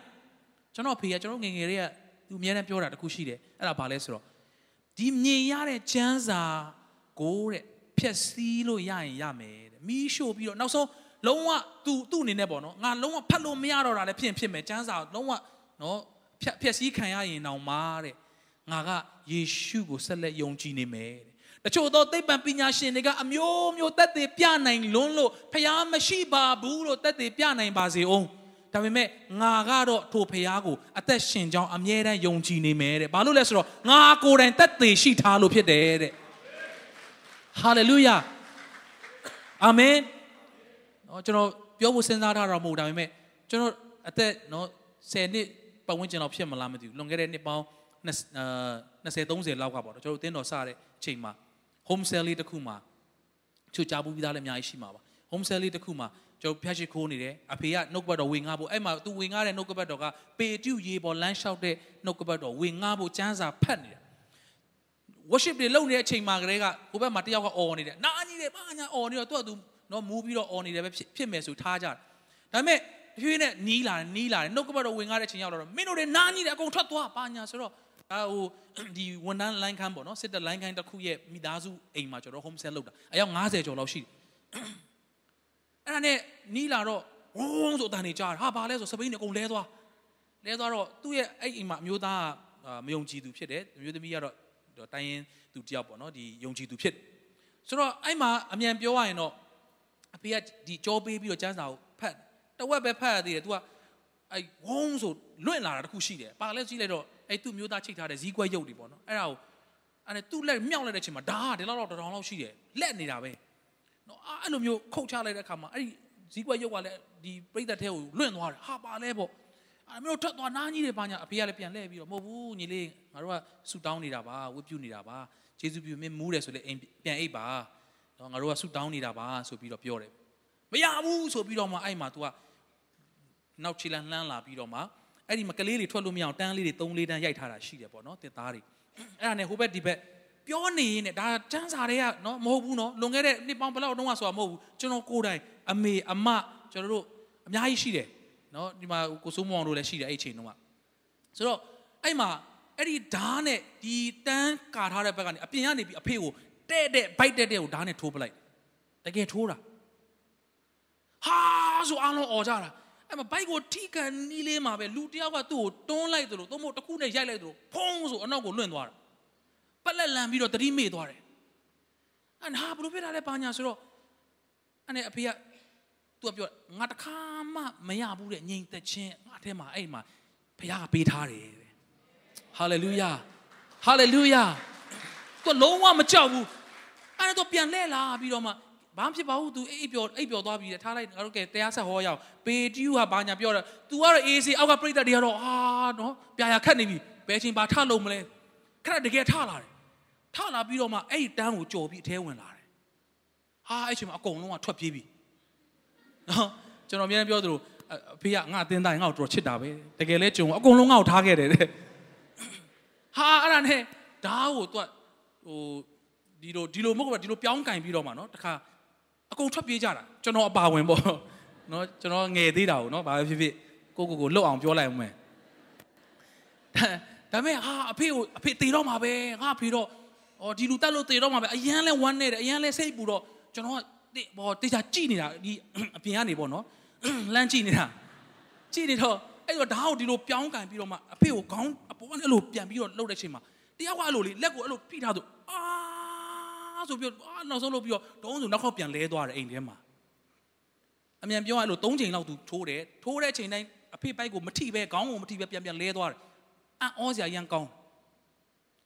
ကျွန်တော်အဖေကကျွန်တော်ငငယ်တွေကသူအမြဲတမ်းပြောတာတခုရှိတယ်အဲ့ဒါဘာလဲဆိုတော့ဒီမြင်ရတဲ့ကျန်းစာကိုတဲ့ဖျက်ဆီးလို့ရရင်ရမယ်တဲ့မီးရှို့ပြီးတော့နောက်ဆုံးလုံးဝသူသူ့အနေနဲ့ပေါ့နော်ငါလုံးဝဖတ်လို့မရတော့တာလည်းဖြစ်ဖြစ်မယ်ကျန်းစာလုံးဝနော်ဖြတ်ဖြက်စီးခံရရင်တောင်မှတဲ့ငါကယေရှုကိုဆက်လက်ယုံကြည်နေမယ်တဲ့တချို့သောသိပ္ပံပညာရှင်တွေကအမျိုးမျိုးတက်သေးပြနိုင်လွန်းလို့ဖျားမရှိပါဘူးလို့တက်သေးပြနိုင်ပါစေအောင် ဒါပေမဲ့ငါကတော့ထိုဖျားကိုအသက်ရှင်ကြောင်းအမြဲတမ်းယုံကြည်နေမယ်တဲ့ဘာလို့လဲဆိုတော့ငါကိုယ်တိုင်တက်သေးရှိထားလို့ဖြစ်တယ်တဲ့ဟာလေလုယာအာမင်နော်ကျွန်တော်ပြောဖို့စဉ်းစားထားတာမဟုတ်ဒါပေမဲ့ကျွန်တော်အသက်နော်10နှစ်ပတ်ဝန်းကျင်လောက်ဖြစ်မလားမသိဘူးလွန်ခဲ့တဲ့နှစ်ပေါင်း20 30လောက်ကပေါ့နော်ကျွန်တော်တို့တင်းတော်စတဲ့အချိန်မှာ home sale လေးတစ်ခုမှာချူချပူပြီးသားလည်းအများကြီးရှိမှာပါ home sale လေးတစ်ခုမှာ ကျွန်တော်ဖျက်ရှိခိုးနေတယ်အဖေကနှုတ်ကပတ်တော်ဝင်ငါဖို့အဲ့မှာသူဝင်ငါတဲ့နှုတ်ကပတ်တော်ကပေတူရေပေါ်လမ်းလျှောက်တဲ့နှုတ်ကပတ်တော်ဝင်ငါဖို့စမ်းစာဖတ်နေတာ worship တွေလုပ်နေတဲ့အချိန်မှာကလေးကဟိုဘက်မှာတယောက်ကအော်နေတယ်နာကြီးတယ်ဘာညာအော်နေတော့သူကသူနော်မူးပြီးတော့အော်နေတယ်ပဲဖြစ်ဖြစ်မယ်ဆိုထားကြတယ်ဒါပေမဲ့တဖြည်းနဲ့နီးလာတယ်နီးလာတယ်နှုတ်ကပတ်တော်ဝင်ငါတဲ့အချိန်ရောက်တော့မင်းတို့တွေနာကြီးတယ်အကုန်ထွက်သွားဘာညာဆိုတော့အဲဟိုဒီဝန်ထမ်းလိုင်းခန်းပေါ့နော်စစ်တပ်လိုင်းခန်းတစ်ခုရဲ့မိသားစုအိမ်မှာကျွန်တော် home set လုပ်တာအယောက်90ကျော်လောက်ရှိတယ် အဲ့ဒါနဲ့နီးလာတော့ဝုန်းဆိုအတန်နေကြားဟာဘာလဲဆိုစပိန်တွေအကုန်လဲသွားလဲသွားတော့သူ့ရဲ့အဲ့အိမ်မှာအမျိုးသားကမယုံကြည်သူဖြစ်တယ်အမျိုးသမီးကတော့တိုင်းရင်သူတယောက်ပေါ့နော်ဒီယုံကြည်သူဖြစ်ဆိုတော့အဲ့မှာအမြန်ပြောရရင်တော့အဖေကဒီကြောပေးပြီးတော့ကျန်းစာကိုဖတ်တဝက်ပဲဖတ်ရသေးတယ် तू ကအဲ့ဝုန်းဆိုလွင့်လာတာတခုရှိတယ်ပါလဲကြည့်လိုက်တော့အဲ့သူ့မျိုးသားချိတ်ထားတဲ့ဇီးကွက်ရုပ်တွေပေါ့နော်အဲ့ဒါကိုအဲ့ဒါသူ့လက်မြောက်လိုက်တဲ့အချိန်မှာဒါကဒီလောက်တော့တောင်လောက်ရှိတယ်လက်နေတာပဲ နော်အဲ့လိုမျိုးခုတ်ချလိုက်တဲ့အခါမှာအဲ့ဒီဇီးကွက်ရုပ်ကလည်းဒီပြိတ္တထဲကိုလွင့်သွားတယ်ဟာပါလဲပေါ့အဲ့မျိုးထွက်သွားနားကြီးတယ်ပါညာအဖေကလည်းပြန်လှည့်ပြီးတော့မဟုတ်ဘူးညီလေးငါတို့ကဆူတောင်းနေတာပါဝတ်ပြုနေတာပါဂျေဇုပြုမင်းမူးတယ်ဆိုလေအိမ်ပြန်အိပ်ပါနော်ငါတို့ကဆူတောင်းနေတာပါဆိုပြီးတော့ပြောတယ်မရဘူးဆိုပြီးတော့မှအဲ့မှာ तू ကနောက်ချီလန်လှမ်းလာပြီးတော့မှအဲ့ဒီမကလေးတွေထွက်လို့မရအောင်တန်းလေးတွေ၃လေးတန်းရိုက်ထားတာရှိတယ်ပေါ့နော်တစ်သားတွေအဲ့ဒါနဲ့ဟိုဘက်ဒီဘက် ပြောနေရင်ဒါတန်းစာတွေကနော်မဟုတ်ဘူးနော်လွန်ခဲ့တဲ့နှစ်ပေါင်းဘယ်လောက်တုန်းကဆိုတာမဟုတ်ဘူးကျွန်တော်ကိုယ်တိုင်အမေအမကျွန်တော်တို့အများကြီးရှိတယ်နော်ဒီမှာကိုစိုးမောင်တို့လည်းရှိတယ်အဲ့အချိန်တုန်းကဆိုတော့အဲ့မှာအဲ့ဒီဓားနဲ့ဒီတန်းကာထားတဲ့ဘက်ကနေအပြင်ကနေပြီးအဖေကိုတဲ့တဲ့ဘိုက်တဲ့တဲ့ကိုဓားနဲ့ထိုးပလိုက်တကယ်ထိုးတာဟာဆိုအားလုံးអော်ကြတာအဲ့မှာဘိုက်ကိုထိကန်နီးလေးမှာပဲလူတယောက်ကသူ့ကိုတွန်းလိုက်သလိုသို့မဟုတ်တစ်ခုနဲ့ရိုက်လိုက်သလိုဖုံးဆိုအနောက်ကိုလွင့်သွားတာ ပက်လက်လန်ပြီးတော့တတိမေ့သွားတယ်အနာဘလို့ဖြစ်တာလဲဘာညာဆိုတော့အဲ့နဲ့အဖေကသူကပြောငါတခါမှမရဘူးတဲ့ငြိမ်သက်ခြင်းငါထဲမှာအဲ့မှာဘုရားကပေးထားတယ်တဲ့ဟာလေလုယာဟာလေလုယာသူလုံးဝမကြောက်ဘူးအဲ့တော့ပြန်လဲလာပြီးတော့မှဘာဖြစ်ပါဘူး तू အိပ်ပျော်အိပ်ပျော်သွားပြီတဲ့ထားလိုက်ငါတို့ကတရားဆက်ဟောရအောင်ပေတီယူဟာဘာညာပြောတာ तू ကတော့အေးစီအောက်ကပြိတ္တတွေကတော့အာနော်ပြာရခတ်နေပြီဘယ်ချိန်ဘာထလုံးမလဲခက်တကယ်ထလာတယ် ထလာပြီးတော့မှအဲ့ဒီတန်းကိုကြော်ပြီးအထဲဝင်လာတယ်ဟာအဲ့ချိန်မှာအကုန်လုံးကထွက်ပြေးပြီနော်ကျွန်တော်အများကြီးပြောသလိုအဖေကငါအတင်းသားငါ့ကိုတော်ချစ်တာပဲတကယ်လဲကြုံအကုန်လုံးငါ့ကိုထားခဲ့တယ်တဲ့ဟာအဲ့ဒါနဲ့ဓာတ်ကို तू ဟိုဒီလိုဒီလိုမဟုတ်ဘူးဒီလိုပြောင်းကင်ပြီးတော့မှနော်တခါအကုန်ထွက်ပြေးကြတာကျွန်တော်အပါဝင်ပေါ့နော်ကျွန်တော်ငယ်သေးတာကိုနော်ဘာပဲဖြစ်ဖြစ်ကိုကိုကိုလွတ်အောင်ပြောလိုက်အောင်မယ်ဒါပေမဲ့ဟာအဖေကိုအဖေတေတော့မှာပဲငါအဖေတော့ ဟောဒီလူတက်လို့တေတော့မှာပဲအရန်လဲဝမ်းနေတယ်အရန်လဲစိတ်ပူတော့ကျွန်တော်ကဘောတေချာကြည့်နေတာဒီအပြင်ကနေပေါ့နော်လမ်းကြည့်နေတာကြည့်နေတော့အဲ့တော့ဓာတ်ကိုဒီလိုပြောင်းကန်ပြီးတော့မှအဖေကိုခေါင်းအပေါ်ကနေအဲ့လိုပြန်ပြီးတော့လှုပ်တဲ့ချိန်မှာတယောက်ကအဲ့လိုလေလက်ကိုအဲ့လိုဖိထားသူအာဆိုပြီးတော့အာနောက်ဆုံးလုပ်ပြီးတော့ဒုံးဆိုနောက်ခေါက်ပြန်လဲသွားတယ်အိမ်ထဲမှာအမြန်ပြောရလို့၃ချိန်လောက်သူထိုးတယ်ထိုးတဲ့ချိန်တိုင်းအဖေပိုက်ကိုမထိပဲခေါင်းကိုမထိပဲပြန်ပြန်လဲသွားတယ်အံ့ဩစရာရန်ကောင်း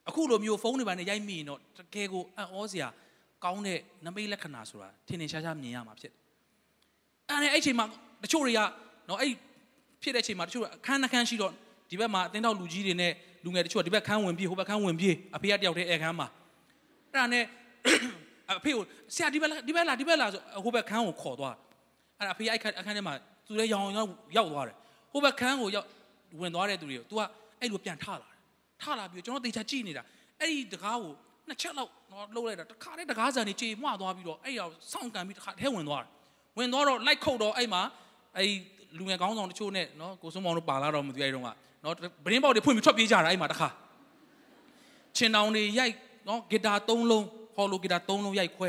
အခုလိုမျိုးဖုန်းတွေပါနဲ့ရိုက်မိရင်တော့တကယ်ကိုအံ့ဩစရာကောင်းတဲ့နမိတ်လက္ခဏာဆိုတာထင်ထင်ရှားရှားမြင်ရမှာဖြစ်တယ်အဲ့ဒါအဲ့ချိန်မှာတချို့တွေကနော်အဲ့ဖြစ်တဲ့ချိန်မှာတချို့အခန်းနှခန်းရှိတော့ဒီဘက်မှာအတင်းတော့လူကြီးတွေနဲ့လူငယ်တချို့ဒီဘက်ခန်းဝင်ပြေးဟိုဘက်ခန်းဝင်ပြေးအဖေကတယောက်တည်းအဲခန်းမှာအဲ့ဒါနဲ့အဖေကိုဆရာဒီဘက်လာဒီဘက်လာဒီဘက်လာဆိုဟိုဘက်ခန်းကိုခေါ်သွားအဲ့ဒါအဖေအဲ့အခန်းထဲမှာသူလည်းရောင်ရောင်ရောက်သွားတယ်ဟိုဘက်ခန်းကိုရောက်ဝင်သွားတဲ့သူတွေကို तू ကအဲ့လိုပြန်ထလာတယ် ထလာပြီးကျွန်တော်တေချာကြည့်နေတာအဲ့ဒီတကားကိုနှစ်ချက်လောက်တော့လှုပ်လိုက်တာတခါတည်းတကားဆန်ကြီးကြေမွသွားပြီးတော့အဲ့ရောက်စောင့်ကန်ပြီးတခါထဲဝင်သွားတယ်ဝင်သွားတော့လိုက်ခုတ်တော့အဲ့မှာအဲ့လူငယ်ကောင်းဆောင်တချို့နဲ့နော်ကိုစုံမောင်တို့ပါလာတော့မသိအဲ့တုန်းကနော်ဗရင်ပေါက်တွေဖွင့်ပြီးထွက်ပြေးကြတာအဲ့မှာတခါချင်းတောင်တွေရိုက်နော်ဂီတာ၃လုံးဟော်လိုဂီတာ၃လုံးရိုက်ခွဲ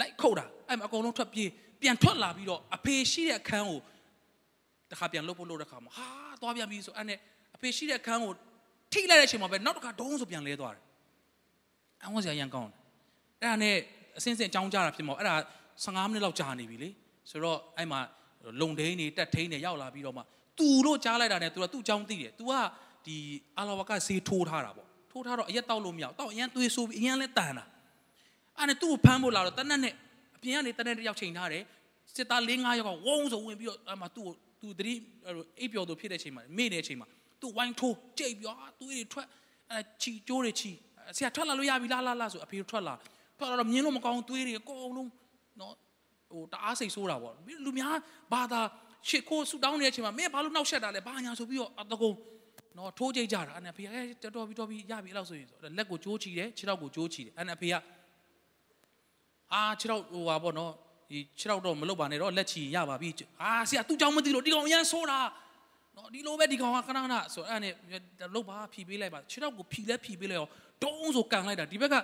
လိုက်ခုတ်တာအဲ့မှာအကုန်လုံးထွက်ပြေးပြန်ထွက်လာပြီးတော့အဖေရှိတဲ့အခန်းကိုတခါပြန်လှုပ်ဖို့လှုပ်တဲ့ခါမှာဟာသွားပြန်ပြီဆိုအဲ့နဲ့အဖေရှိတဲ့အခန်းကို ထိလိုက်တဲ့အချိန်မှာပဲနောက်တစ်ခါဒုံးဆိုပြန်လဲသွားတယ်အဝန်းစရာရန်ကောင်းတယ်အဲ့ဒါနဲ့အစင်းစင်းကြောင်းကြတာဖြစ်မောအဲ့ဒါ15မိနစ်လောက်ကြာနေပြီလေဆိုတော့အဲ့မှာလုံဒိန်းနေတက်ထိန်းနေရောက်လာပြီးတော့မှသူတို့ကြားလိုက်တာနဲ့သူကသူ့အကြောင်းသိတယ် तू ကဒီအာလာဝကဆေးထိုးထားတာပေါ့ထိုးထားတော့အရက်တောက်လို့မရအောင်တောက်အရင်သွေးဆိုးပြီးအရင်လဲတန်တာအဲ့နဲ့သူ့ကိုဖမ်းဖို့လာတော့တနက်နဲ့အပြင်ကနေတနက်တစ်ယောက်ချိန်ထားတယ်စစ်သား၄၅ယောက်ကဝုန်းဆိုဝင်ပြီးတော့အဲ့မှာသူ့ကိုသူတတိအိပ်ပျော်သူဖြစ်တဲ့အချိန်မှာမေ့တဲ့အချိန်မှာ သူ့ဝိုင်းထိုးကြိတ်ပြောသွေးတွေထွက်အဲချီကျိုးတွေချီဆရာထွက်လာလို့ရပြီလားလားလားဆိုအဖေထွက်လာထွက်လာတော့မြင်းလို့မကောင်းသွေးတွေအကုန်လုံးနော်ဟိုတအားစိတ်ဆိုးတာပေါ့လူများဘာသာရှစ်ခိုးဆူတောင်းနေတဲ့အချိန်မှာမင်းဘာလို့နှောက်ရှက်တာလဲဘာညာဆိုပြီးတော့အတကုံနော်ထိုးကြိတ်ကြတာအဲ့နဲ့ဖေကတော်တော်ပြီးတော်ပြီးရပြီအဲ့လောက်ဆိုရင်လက်ကိုကြိုးချီတယ်ခြေထောက်ကိုကြိုးချီတယ်အဲ့နဲ့ဖေကအာခြေထောက်ဟိုပါပေါ့နော်ဒီခြေထောက်တော့မလုပ်ပါနဲ့တော့လက်ချီရပါပြီအာဆရာသူ့ကြောင့်မသိလို့ဒီကောင်အရန်ဆိုးတာ နော်ဒီလိုပဲဒီကောင်ကခဏခဏဆိုအဲ့နဲ့လုတ်ပါဖြီပေးလိုက်ပါခြေထောက်ကိုဖြီလဲဖြီပေးလိုက်ရောတုံးဆိုကန်လိုက်တာဒီဘက်က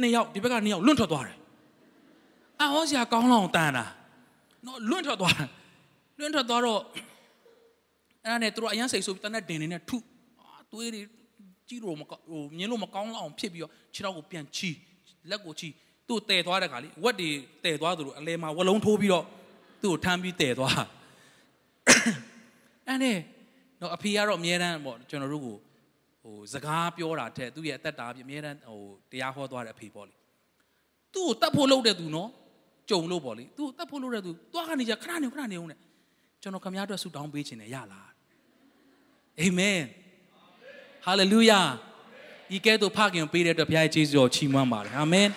နှစ်ယောက်ဒီဘက်ကနှစ်ယောက်လွန့်ထွက်သွားတယ်အဟောဆရာကောင်းလောင်တန်တာနော်လွန့်ထွက်သွားတယ်လွန့်ထွက်သွားတော့အဲ့ဒါနဲ့သူတို့အရန်စိတ်ဆိုပြီးတနက်ဒင်နေနဲ့ထုအာသွေးတွေကြီးလို့မဟိုမြင်လို့မကောင်းလောက်အောင်ဖြစ်ပြီးတော့ခြေထောက်ကိုပြန်ချီလက်ကိုချီသူ့တည်သွားတဲ့ခါလေဝက်တွေတည်သွားသူတို့အလဲမှာဝလုံးထိုးပြီးတော့သူ့ကိုထမ်းပြီးတည်သွားအဲ့နဲ့ တော့အဖေကတော့အမြဲတမ်းပေါ့ကျွန်တော်တို့ကိုဟိုစကားပြောတာတဲ့သူ့ရဲ့အသက်တာပြအမြဲတမ်းဟိုတရားဟောသွားတဲ့အဖေပေါ့လေသူ့ကိုတတ်ဖို့လုပ်တဲ့သူနော်ကြုံလို့ပေါ့လေသူ့ကိုတတ်ဖို့လုပ်တဲ့သူသွားကနေကြခဏနေခဏနေအောင်နဲ့ကျွန်တော်ခမည်းတော်ဆုတောင်းပေးခြင်းနဲ့ရလားအာမင်ဟာလေလုယာဤကဲ့သို့ဖခင်ပေးတဲ့အတွက်ဘုရားရဲ့ကျေးဇူးတော်ချီးမွမ်းပါတယ်အာမင်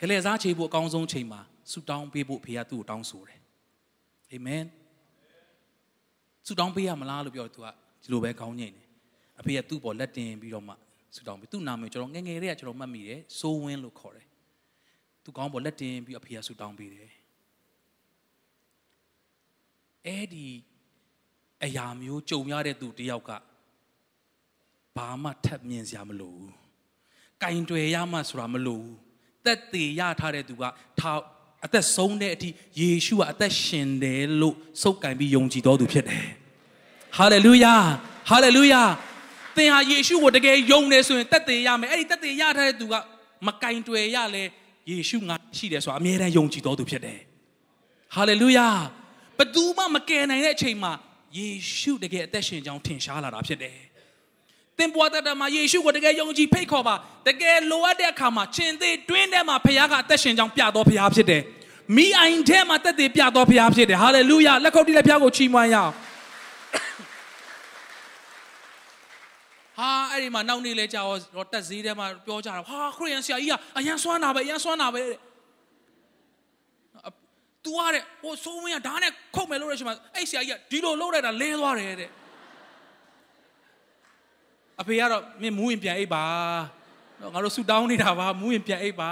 ကလေးစားချေဖို့အကောင်းဆုံးချိန်မှာဆုတောင်းပေးဖို့ဘုရားသူ့ကိုတောင်းဆိုတယ် အာမင်ဆုတောင်းပေးရမလားလို့ပြောသူကဒီလိုပဲခေါင်းညိတ်တယ်အဖေကသူ့ပေါ်လက်တင်ပြီးတော့မှဆုတောင်းပေးသူ့နာမည်ကျွန်တော်ငငယ်လေးကကျွန်တော်မှတ်မိတယ်စိုးဝင်းလို့ခေါ်တယ်သူကောင်းပေါ်လက်တင်ပြီးအဖေကဆုတောင်းပေးတယ်အဲ့ဒီအရာမျိုးကြုံရတဲ့သူတယောက်ကဘာမှထပ်မြင်စရာမလိုဘူး။ကင်တွယ်ရမှဆိုတာမလိုဘူး။သက်သေးရထားတဲ့သူကထား အသက်ဆုံးတဲ့အထိယေရှုကအသက်ရှင်တယ်လို့စုပ်ကင်ပြီးယုံကြည်တော်သူဖြစ်တယ်။ဟာလေလုယာ။ဟာလေလုယာ။သင်ဟာယေရှုကိုတကယ်ယုံနေဆိုရင်သက်သေးရမယ်။အဲ့ဒီသက်သေးရထားတဲ့သူကမကင်တွယ်ရလဲယေရှုငါရှိတယ်ဆိုတာအမြဲတမ်းယုံကြည်တော်သူဖြစ်တယ်။ဟာလေလုယာ။ဘသူမှမကယ်နိုင်တဲ့အချိန်မှာယေရှုတကယ်အသက်ရှင်ကြောင်းထင်ရှားလာတာဖြစ်တယ်။ သင်ပွားတတ်မှာယေရှုကိုတကယ်ယုံကြည်ဖိတ်ခေါ်ပါတကယ်လိုအပ်တဲ့အခါမှာရှင်သေးတွင်းထဲမှာဖခင်ကအသက်ရှင်ကြောင်းပြတော်ဖခင်ဖြစ်တယ်။မိအိုင်ထဲမှာတက်သေးပြတော်ဖခင်ဖြစ်တယ်။ဟာလေလုယာလက်ခုပ်တီးလက်ဖျားကိုချီးမွမ်းရအောင်။ဟာအဲ့ဒီမှာနောက်နေ့လဲကြာတော့တက်ဈေးထဲမှာပြောကြတာဟာခရစ်ယာန်ဆရာကြီးကအရန်ဆွမ်းတာပဲအရန်ဆွမ်းတာပဲတဲ့ तू ရတဲ့ဟိုဆိုးမင်းကဓာတ်နဲ့ခုတ်မယ်လို့ရရှိမှာအဲ့ဆရာကြီးကဒီလိုလုပ်လိုက်တာလဲသွားတယ်တဲ့အ ဖေကတော့မင်းမူးရင်ပြန်အိပ်ပါတော့ငါတို့ဆူတောင်းနေတာပါမူးရင်ပြန်အိပ်ပါ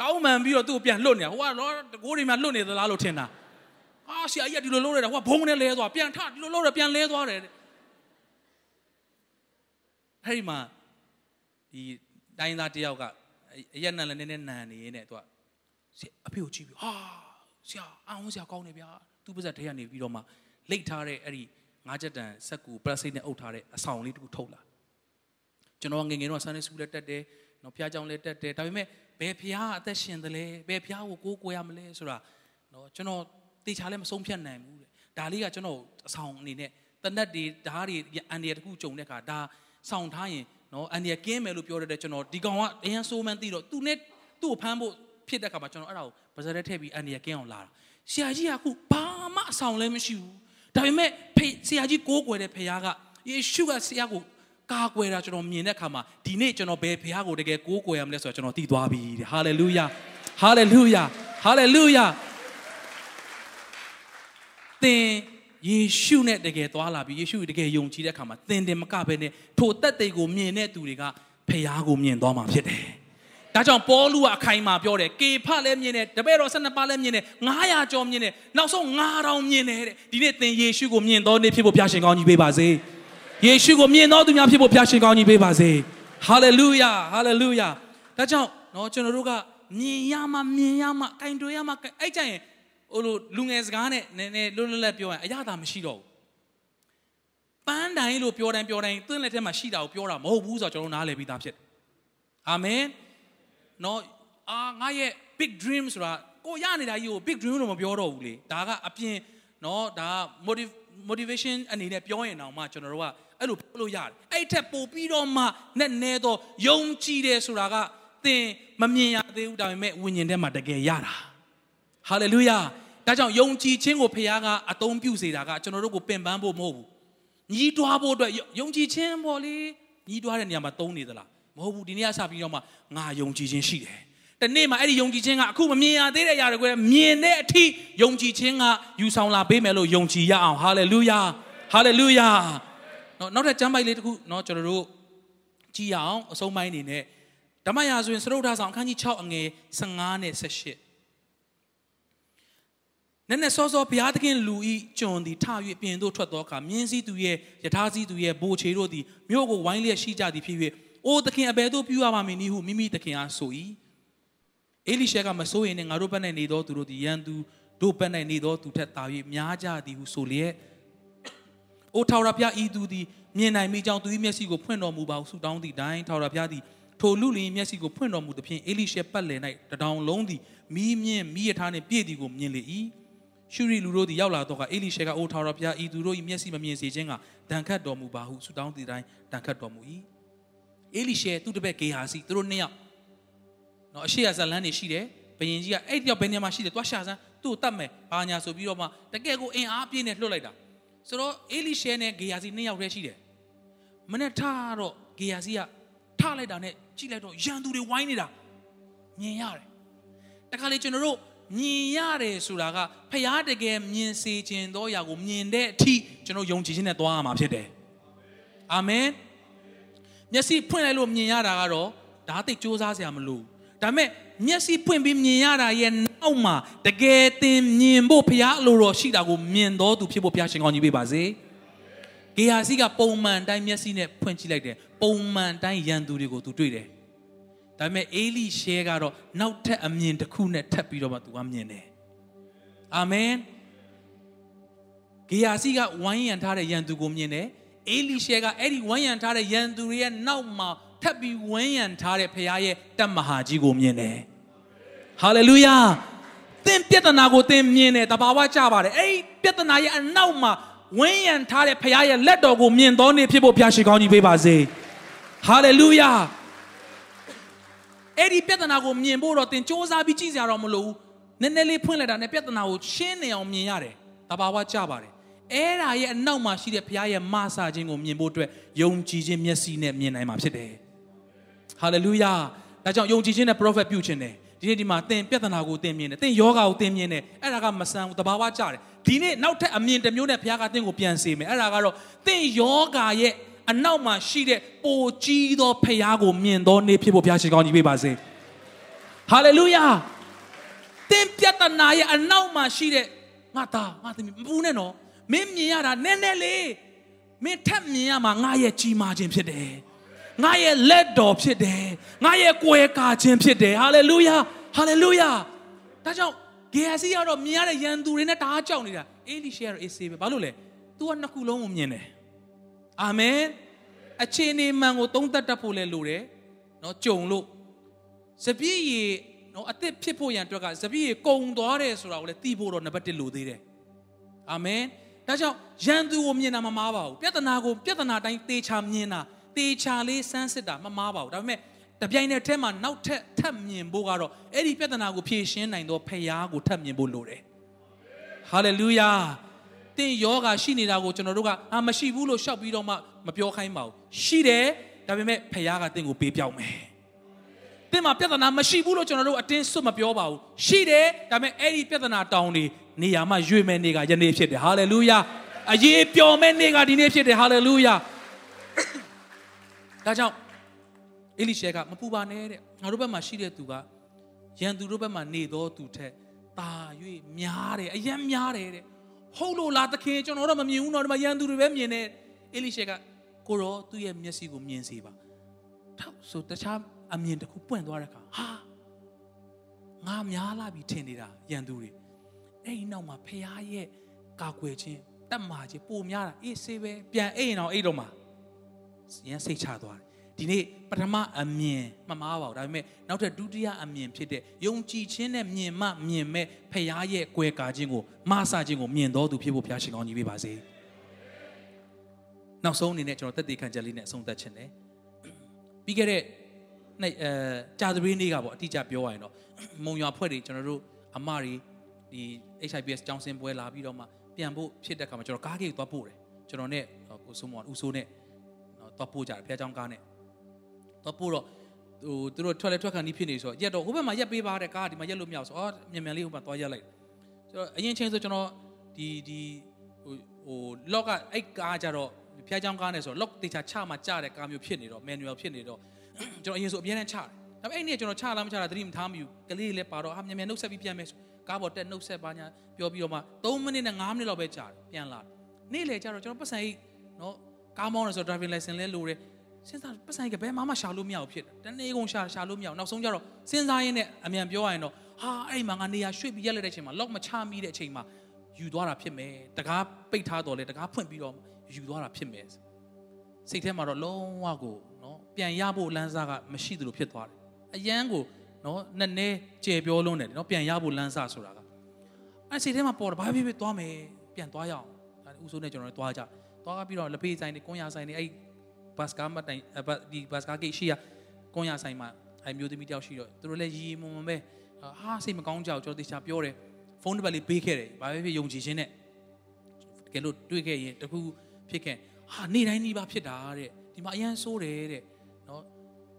တောင်းမှန်ပြီးတော့သူ့ကိုပြန်လွတ်နေတာဟိုကတော့တကိုးတွေမှာလွတ်နေသလားလို့ထင်တာဟာဆရာကြီးကဒီလိုလုပ်ရတယ်ဟိုကဘုံနဲ့လဲသွားပြန်ထဒီလိုလုပ်ရပြန်လဲသွားတယ်တဲ့အဲ့ဒီမှာဒီတိုင်းသားတယောက်ကအရက်နံလည်းနည်းနည်းနံနေနေသူကအဖေကိုကြည့်ပြီးဟာဆရာအောင်ဆရာကောင်းနေဗျာသူ့ပါဇက်ထဲကနေပြီးတော့မှလိတ်ထားတဲ့အဲ့ဒီငါးချက်တန်စက်ကူပလက်စတစ်နဲ့အုပ်ထားတဲ့အဆောင်လေးတခုထုတ်လာ ကျွန်တော်ငငယ်တော့ဆန်နေစကူလည်းတက်တယ်နော်ဖျားကြောင်လည်းတက်တယ်ဒါပေမဲ့ဘယ်ဖျားအသက်ရှင်တယ်လဲဘယ်ဖျားကိုကိုးကွယ်ရမလဲဆိုတာနော်ကျွန်တော်တေချာလည်းမဆုံးဖြတ်နိုင်ဘူးတဲ့ဒါလေးကကျွန်တော်အဆောင်အနေနဲ့တနက်တွေဓာတ်တွေအန်ဒီရတခုကြုံတဲ့အခါဒါဆောင်ထားရင်နော်အန်ဒီရကင်းမယ်လို့ပြောရတဲ့ကျွန်တော်ဒီကောင်ကအရင်ဆိုးမှန်းသိတော့သူနဲ့သူ့ကိုဖမ်းဖို့ဖြစ်တဲ့အခါမှာကျွန်တော်အဲ့ဒါကိုပါဇက်ထဲထည့်ပြီးအန်ဒီရကင်းအောင်လာတာဆရာကြီးကအခုဘာမှအဆောင်လည်းမရှိဘူးဒါပေမဲ့ဖေဆရာကြီးကိုးကွယ်တဲ့ဖခင်ကယေရှုကဆရာကို ကာကွယ်တာကျွန်တော်မြင်တဲ့အခါမှာဒီနေ့ကျွန်တော်ဘယ်ဖခင်ကိုတကယ်ကိုးကွယ်ရမလဲဆိုတော့ကျွန်တော်သိသွားပြီတဲ့ဟာလေလုယာဟာလေလုယာဟာလေလုယာသင်ယေရှုနဲ့တကယ်သွားလာပြီးယေရှုတကယ်ယုံကြည်တဲ့အခါမှာသင်တင်မကဘဲနဲ့ထိုတက်တဲ့ကိုမြင်တဲ့သူတွေကဖခင်ကိုမြင်သွားမှာဖြစ်တယ်ဒါကြောင့်ပေါလုကအခိုင်မာပြောတယ်ကေဖလည်းမြင်တယ်တပည့်တော်12ပါးလည်းမြင်တယ်900ကျော်မြင်တယ်နောက်ဆုံး9000မြင်တယ်တဲ့ဒီနေ့သင်ယေရှုကိုမြင်တော်နေဖြစ်ဖို့ဖျားရှင်ကောင်းကြီးပေးပါစေ ယေရှုကိုမြင်တော်သူများဖြစ်ဖို့ဖျားရှင်ကောင်းကြီးပေးပါစေဟာလေလုယာဟာလေလုယာဒါကြောင့်เนาะကျွန်တော်တို့ကမြင်ရမှမြင်ရမှကင်တွေရမှအဲ့ကြရင်ဟိုလိုလူငယ်စကားနဲ့နည်းနည်းလွတ်လွတ်လပ်ပြောရင်အရသာမရှိတော့ဘူးပန်းတိုင်းလို့ပြောတိုင်းပြောတိုင်းသင်လက်ထဲမှာရှိတာကိုပြောတာမဟုတ်ဘူးဆိုတော့ကျွန်တော်နားလည်ပြီးသားဖြစ်အာမင်နော်အာငါရဲ့ big dream ဆိုတာကိုရနေတာကြီးကို big dream လို့မပြောတော့ဘူးလေဒါကအပြင်နော်ဒါ motivation အနေနဲ့ပြောရင်တော့မှကျွန်တော်တို့က အဲ့လိုပြောလို့ရတယ်အဲ့ထက်ပိုပြီးတော့မှနဲ့နဲတော့ယုံကြည်တယ်ဆိုတာကသင်မမြင်ရသေးဘူးဒါပေမဲ့ဝိညာဉ်ထဲမှာတကယ်ရတာဟာလေလုယာဒါကြောင့်ယုံကြည်ခြင်းကိုဖခင်ကအသုံးပြုစေတာကကျွန်တော်တို့ကိုပင်ပန်းဖို့မဟုတ်ဘူးညီးတွားဖို့အတွက်ယုံကြည်ခြင်းပေါ့လေညီးတွားတဲ့နေရာမှာသုံးနေသလားမဟုတ်ဘူးဒီနေ့ကစပြီးတော့မှငါယုံကြည်ခြင်းရှိတယ်တနေ့မှာအဲ့ဒီယုံကြည်ခြင်းကအခုမမြင်ရသေးတဲ့အရာတွေကိုမြင်တဲ့အထိယုံကြည်ခြင်းကယူဆောင်လာပေးမယ်လို့ယုံကြည်ရအောင်ဟာလေလုယာဟာလေလုယာ နော်နောက်ထပ်ကျမ်းပိုက်လေးတစ်ခုနော်ကျွန်တော်တို့ကြည်အောင်အဆုံးပိုင်းအနေနဲ့ဓမ္မရာဆိုရင်စရုပ်ထားဆောင်အခန်းကြီး6အငယ်15နဲ့18နည်းနည်းစောစောဘုရားသခင်လူဤကျွန်သည်ထ၍ပြင်သို့ထွက်သောအခါမြင်းစည်းသူရဲ့ယထာစည်းသူရဲ့ဘိုးချေတို့သည်မြို့ကိုဝိုင်းလျက်ရှိကြသည်ဖြစ်၍အိုသခင်အဘယ်သို့ပြုရပါမည်နည်းဟုမိမိသခင်အားဆို၏အေလိရှဲကမစိုးရင်ငါတို့ဘက်၌နေသောသူတို့သည်ရန်သူတို့ဘက်၌နေသောသူထက်သာ၍များကြသည်ဟုဆိုလျက် အိုထာဝရဘုရားဤသူသည်မြင်နိုင်မိကြောင်းသူ၏မျက်စိကိုဖွင့်တော်မူပါဟုဆုတောင်းသည့်တိုင်ထာဝရဘုရားသည်ထိုလူလင်မျက်စိကိုဖွင့်တော်မူသဖြင့်အေလိရှဲပတ်လည်၌တတောင်လုံးသည်မီးမြင့်မီးရထားနှင့်ပြည့်သည်ကိုမြင်လေ၏ရှုရီလူတို့သည်ရောက်လာတော့ကအေလိရှဲကအိုထာဝရဘုရားဤသူတို့၏မျက်စိမမြင်စေခြင်းကဒဏ်ခတ်တော်မူပါဟုဆုတောင်းသည့်တိုင်ဒဏ်ခတ်တော်မူ၏အေလိရှဲသူ့တပည့်ဂေဟာစီသူတို့နှစ်ယောက်နော်အရှိရဇလန်းနေရှိတယ်ဘယင်ကြီးကအဲ့တယောက်ဘယ်နေရာမှာရှိတယ်သွားရှာစမ်းသူ့ကိုတတ်မယ်ဘာညာဆိုပြီးတော့မှတကယ်ကိုအင်အားပြည့်နဲ့လွှတ်လိုက်တာ ဆိုတော့အေလိရှဲနဲ့ဂေဟာစီနှစ်ယောက်တည်းရှိတယ်မနေ့ထားတော့ဂေဟာစီကထားလိုက်တာနဲ့ကြည့်လိုက်တော့ရန်သူတွေဝိုင်းနေတာမြင်ရတယ်တခါလေကျွန်တော်တို့မြင်ရတယ်ဆိုတာကဖျားတကယ်မြင်စေခြင်းသောအရာကိုမြင်တဲ့အထိကျွန်တော်ယုံကြည်ခြင်းနဲ့သွားရမှာဖြစ်တယ်အာမင်မျက်စိဖွင့်လိုက်လို့မြင်ရတာကတော့ဒါသိစ조사စရာမလိုဒါပေမဲ့ မျက်စိဖွင့်ပြီးမြင်ရတာရဲ့နောက်မှာတကယ်သင်မြင်ဖို့ဖျားအလိုတော်ရှိတာကိုမြင်တော်သူဖြစ်ဖို့ဖျားရှင်ကောင်းကြီးပေးပါစေဂေဟာစီကပုံမှန်တိုင်းမျက်စိနဲ့ဖွင့်ကြည့်လိုက်တယ်ပုံမှန်တိုင်းရန်သူတွေကိုသူတွေ့တယ်ဒါပေမဲ့အေလိရှဲကတော့နောက်ထပ်အမြင်တစ်ခုနဲ့ထပ်ပြီးတော့မှသူကမြင်တယ်အာမင်ဂေယာစီကဝိုင်းရံထားတဲ့ရန်သူကိုမြင်တယ်အေလိရှဲကအဲ့ဒီဝိုင်းရံထားတဲ့ရန်သူတွေရဲ့နောက်မှာ ထပ်ပြီးဝိုင်းရံထားတဲ့ဖခင်ရဲ့တပ်မဟာကြီးကိုမြင်တယ်ဟာလေလုယာသင်ပြဿနာကိုသင်မြင်တယ်တဘာဝကြပါတယ်အဲ့ဒီပြဿနာရဲ့အနောက်မှာဝိုင်းရံထားတဲ့ဖခင်ရဲ့လက်တော်ကိုမြင်တော်နေဖြစ်ဖို့ဘုရားရှိခိုးကြီးပေးပါစေဟာလေလုယာအဲ့ဒီပြဿနာကိုမြင်ဖို့တော့သင်စ조사ပြီးကြည့်စရာတော့မလိုဘူးနည်းနည်းလေးဖွင့်လိုက်တာနဲ့ပြဿနာကိုရှင်းနေအောင်မြင်ရတယ်တဘာဝကြပါတယ်အဲ့ဒါရဲ့အနောက်မှာရှိတဲ့ဘုရားရဲ့မဆာခြင်းကိုမြင်ဖို့အတွက်ယုံကြည်ခြင်းမျက်စိနဲ့မြင်နိုင်မှာဖြစ်တယ် ဟာလေလုယာဒါကြောင့်ယုံကြည်ခြင်းနဲ့ prophet ပြုခြင်းတယ်ဒီနေ့ဒီမှာသင်ပြဿနာကိုသင်မြင်တယ်သင်ယောဂါကိုသင်မြင်တယ်အဲ့ဒါကမဆန်းဘူးတဘာဝကြတယ်ဒီနေ့နောက်ထပ်အမြင်တစ်မျိုးနဲ့ဘုရားကသင်ကိုပြန်စေမယ်အဲ့ဒါကတော့သင်ယောဂါရဲ့အနောက်မှာရှိတဲ့ပိုကြီးသောဖခင်ကိုမြင်သောနေ့ဖြစ်ဖို့ဘုရားရှိခိုးကြီးပေးပါစေဟာလေလုယာသင်ပြဿနာရဲ့အနောက်မှာရှိတဲ့ငါသားငါသမီးမပူနဲ့နော်မင်းမြင်ရတာနည်းနည်းလေးမင်းထပ်မြင်ရမှာငါရဲ့ကြီးမားခြင်းဖြစ်တယ် ငါရဲ့လက်တော်ဖြစ်တယ်ငါရဲ့ကိုယ်ကာခြင်းဖြစ်တယ်ဟာလေလုယာဟာလေလုယာဒါကြောင့်ဂေဟစီကတော့မြင်ရတဲ့ရန်သူတွေနဲ့တအားကြောက်နေတာအေလိရှေကတော့အေးဆေးပဲဘာလို့လဲ तू ကနှစ်ခုလုံးကိုမြင်တယ်အာမင်အခြေအနေမှန်ကိုသုံးသပ်တတ်ဖို့လဲလိုတယ်နော်ကြုံလို့စပြည့်ရီနော်အသက်ဖြစ်ဖို့ရန်အတွက်ကစပြည့်ရီကုံသွားတယ်ဆိုတာကိုလည်းသိဖို့တော့နံပါတ်1လိုသေးတယ်အာမင်ဒါကြောင့်ရန်သူကိုမြင်တာမမားပါဘူးပြဿနာကိုပြဿနာတိုင်းသေချာမြင်တာ သေချာလေးစမ်းစစ်တာမမားပါဘူးဒါပေမဲ့တပြိုင်နက်တည်းမှာနောက်ထပ်ထပ်မြင်ဖို့ကတော့အဲ့ဒီပြဿနာကိုဖြေရှင်းနိုင်သောဖခင်ကိုထပ်မြင်ဖို့လိုတယ်ဟာလေလုယာတင့်ယောဂါရှိနေတာကိုကျွန်တော်တို့ကအာမရှိဘူးလို့ရှောက်ပြီးတော့မှမပြောခိုင်းပါဘူးရှိတယ်ဒါပေမဲ့ဖခင်ကတင့်ကိုပေးပြောင်းမယ်တင့်မှာပြဿနာမရှိဘူးလို့ကျွန်တော်တို့အတင်းစွတ်မပြောပါဘူးရှိတယ်ဒါပေမဲ့အဲ့ဒီပြဿနာတောင်းနေနေရာမှာရွေမဲ့နေကယနေ့ဖြစ်တယ်ဟာလေလုယာအရေးပျော်မဲ့နေကဒီနေ့ဖြစ်တယ်ဟာလေလုယာ ဒါကြောင့်အေလိရှဲကမပူပါနဲ့တဲ့ငါတို့ဘက်မှာရှိတဲ့သူကရန်သူတို့ဘက်မှာနေသောသူထက်တာ၍များတယ်အယံများတယ်တဲ့ဟုတ်လို့လားသခင်ကျွန်တော်တော့မမြင်ဘူးတော့ဒီမှာရန်သူတွေပဲမြင်တယ်အေလိရှဲကကိုရောသူ့ရဲ့မျက်စိကိုမြင်စေပါထောက်ဆိုတခြားအမြင်တစ်ခုပွင့်သွားတဲ့အခါဟာငါများလာပြီထင်နေတာရန်သူတွေအဲ့ဒီနောက်မှာဖះရဲ့ကာကွယ်ခြင်းတတ်မှာခြင်းပိုများတာအေးဆေးပဲပြန်အိမ်အောင်အိတ်တော့မှာ ရန်စိတ်ချသွားတယ်ဒီနေ့ပထမအမြင်မမားပါဘူးဒါပေမဲ့နောက်ထပ်ဒုတိယအမြင်ဖြစ်တဲ့ယုံကြည်ခြင်းနဲ့မြင်မှမြင်မဲ့ဖခင်ရဲ့ကွယ်ကာခြင်းကိုမဆာခြင်းကိုမြင်တော်သူဖြစ်ဖို့ဘုရားရှင်ကောင်းကြီးပေးပါစေနောက်ဆုံးအနေနဲ့ကျွန်တော်သက်သေခံချက်လေးနဲ့အဆုံးသတ်ခြင်းတယ်ပြီးခဲ့တဲ့နေ့အဲကြာသပတေးနေ့ကပေါ့အတိအကျပြောရရင်တော့မုံရွာဖွဲ့တွေကျွန်တော်တို့အမတွေဒီ HIPS ကျောင်းစင်ပွဲလာပြီးတော့မှပြန်ဖို့ဖြစ်တဲ့အခါမှာကျွန်တော်ကားကြီးသွားပို့တယ်ကျွန်တော်နဲ့ကိုစိုးမောင်ဦးစိုးနဲ့ သွားပို့ကြတယ်ဘုရားကျောင်းကားနဲ့တော့ပို့တော့ဟိုသူတို့ထွက်လဲထွက်ခံနီးဖြစ်နေဆိုတော့ရက်တော့ဟိုဘက်မှာရက်ပေးပါတဲ့ကားဒီမှာရက်လို့မရဘူးဆိုအော်မြန်မြန်လေးဟိုမှာသွားရက်လိုက်ဆိုတော့အရင်ချင်းဆိုကျွန်တော်ဒီဒီဟိုဟိုလော့ကအဲ့ကားကြတော့ဖျားချောင်းကားနဲ့ဆိုတော့လော့တေချာချမှကြတဲ့ကားမျိုးဖြစ်နေတော့ manual ဖြစ်နေတော့ကျွန်တော်အရင်ဆိုအပြင်းနဲ့ချတယ်ဒါပေမဲ့အဲ့နေ့ကျွန်တော်ချလားမချလားသတိမထားမိဘူးကလေးလည်းပါတော့ဟာမြန်မြန်နှုတ်ဆက်ပြီးပြန်မယ်ဆိုကားပေါ်တက်နှုတ်ဆက်ပါညာပြောပြီးတော့မှ3မိနစ်နဲ့5မိနစ်လောက်ပဲကြာတယ်ပြန်လာနေ့လေကျတော့ကျွန်တော်ပတ်စံကြီးနော် ကားမောင်းနေဆို driving license လဲလိုတယ်စဉ်းစားပတ်ဆိုင်ကဘယ်မှမရှာလို့မရဘူးဖြစ်တယ်တနေ့ကုန်ရှာရှာလို့မရဘူးနောက်ဆုံးကျတော့စဉ်းစားရင်းနဲ့အမြန်ပြောရရင်တော့ဟာအဲ့မှာငါနေရာရွှေ့ပြီးရက်လိုက်တဲ့အချိန်မှာ lock မချမိတဲ့အချိန်မှာယူသွားတာဖြစ်မယ်တကားပိတ်ထားတော့လေတကားဖွင့်ပြီးတော့ယူသွားတာဖြစ်မယ်စိတ်ထဲမှာတော့လုံးဝကိုနော်ပြန်ရဖို့လမ်းစားကမရှိသလိုဖြစ်သွားတယ်အရန်ကိုနော်နည်းနည်းကျေပြောလုံးတယ်နော်ပြန်ရဖို့လမ်းစားဆိုတာကအဲ့စိတ်ထဲမှာပေါ်တယ်ဘာဖြစ်ဖြစ်သွားမယ်ပြန်သွားရအောင်ဒါဥဆိုးနဲ့ကျွန်တော်တို့သွားကြ သွားပြီးတော့လက်ဖေးဆိုင်တွေကွန်ရဆိုင်တွေအဲ့ဘတ်စကားမတိုင်ဒီဘတ်စကားကိတ်ရှိရကွန်ရဆိုင်မှာအဲမျိုးသမီးတယောက်ရှိတော့သူတို့လည်းရီရီမုံမုံပဲဟာစိတ်မကောင်းကြဘူးကျွန်တော်တေချာပြောတယ်ဖုန်းနံပါတ်လေးပေးခဲ့တယ်ဘာပဲဖြစ်ယုံကြည်ခြင်းနဲ့တကယ်လို့တွေ့ခဲ့ရင်တခုဖြစ်ခဲ့ဟာနေ့တိုင်းနေ့ပါဖြစ်တာတဲ့ဒီမှာအရန်ဆိုးတယ်တဲ့နော်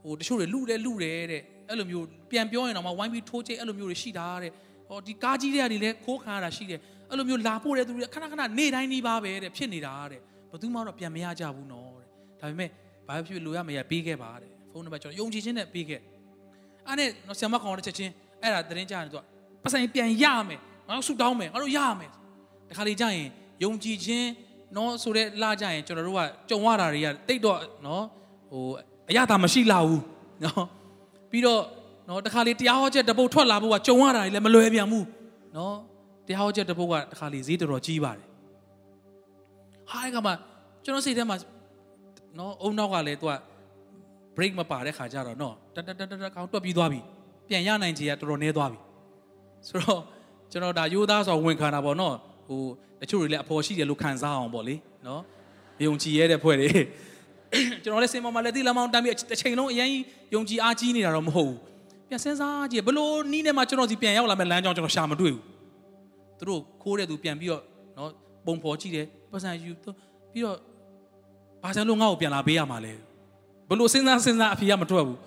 ဟိုတချို့တွေလူတယ်လူတယ်တဲ့အဲ့လိုမျိုးပြန်ပြောရင်တော့မှဝိုင်းပြီးထိုးချိတ်အဲ့လိုမျိုးတွေရှိတာတဲ့ဟောဒီကားကြီးတွေကနေလည်းခိုးခံရတာရှိတယ်အဲ့လိုမျိုးလာပို့တဲ့သူတွေခဏခဏနေ့တိုင်းနေ့ပါပဲတဲ့ဖြစ်နေတာတဲ့ဘယ် သူမှတော့ပြန်မရကြဘူးနော်တဲ့ဒါပေမဲ့ဘာဖြစ်လို့ရမရပေးခဲ့ပါတဲ့ဖုန်းနံပါတ်ကျွန်တော်ယုံကြည်ခြင်းနဲ့ပေးခဲ့အဲ့နဲ့နော်ဆရာမကောင်တဲ့ချက်ချင်းအဲ့ဒါသတင်းကြတယ်သူကပတ်ဆိုင်ပြန်ရမယ်ငါတို့ဆူတောင်းမယ်ငါတို့ရမယ်တခါလေကြာရင်ယုံကြည်ခြင်းနော်ဆိုတဲ့လာကြရင်ကျွန်တော်တို့ကကြုံရတာတွေကတိတ်တော့နော်ဟိုအရသာမရှိလာဘူးနော်ပြီးတော့နော်တခါလေတရားဟောချက်တပုတ်ထွက်လာဖို့ကကြုံရတာတွေလည်းမလွယ်ပြန်ဘူးနော်တရားဟောချက်တပုတ်ကတခါလေဈေးတော်တော်ကြီးပါတယ် ဟာအဲ့ကမှကျွန်တော်စိတ်ထဲမှာနော်အုံနောက်ကလည်းသူက break မပါတဲ့ခါကျတော့နော်တတတတတကောင်တွက်ပြီးသွားပြီပြန်ရနိုင်ချေကတော်တော်နည်းသွားပြီဆိုတော့ကျွန်တော်ဒါယူသားဆိုဝင်ခံတာပေါ့နော်ဟိုတချို့တွေလည်းအဖော်ရှိတယ်လို့ခံစားအောင်ပေါ့လေနော်ယုံကြည်ရတဲ့ဖွဲ့တွေကျွန်တော်လည်းစင်ပေါ်မှာလည်းတိလမောင်းတမ်းပြီးတစ်ချိန်လုံးအရင်ယုံကြည်အားကြီးနေတာတော့မဟုတ်ဘူးပြန်စဉ်းစားကြည့်ဘလို့နီးနေမှာကျွန်တော်စီပြန်ရောက်လာမဲ့လမ်းကြောင်းကျွန်တော်ရှာမတွေ့ဘူးသူတို့ခိုးတဲ့သူပြန်ပြီးတော့နော်ပုံဖော်ကြည့်တယ် ပတ်စံယူပြီးတော့ဘာကြောင့်လို့ငါ့ကိုပြန်လာပေးရမှာလဲဘလို့စဉ်းစားစဉ်းစားအဖေကမထွက်ဘူး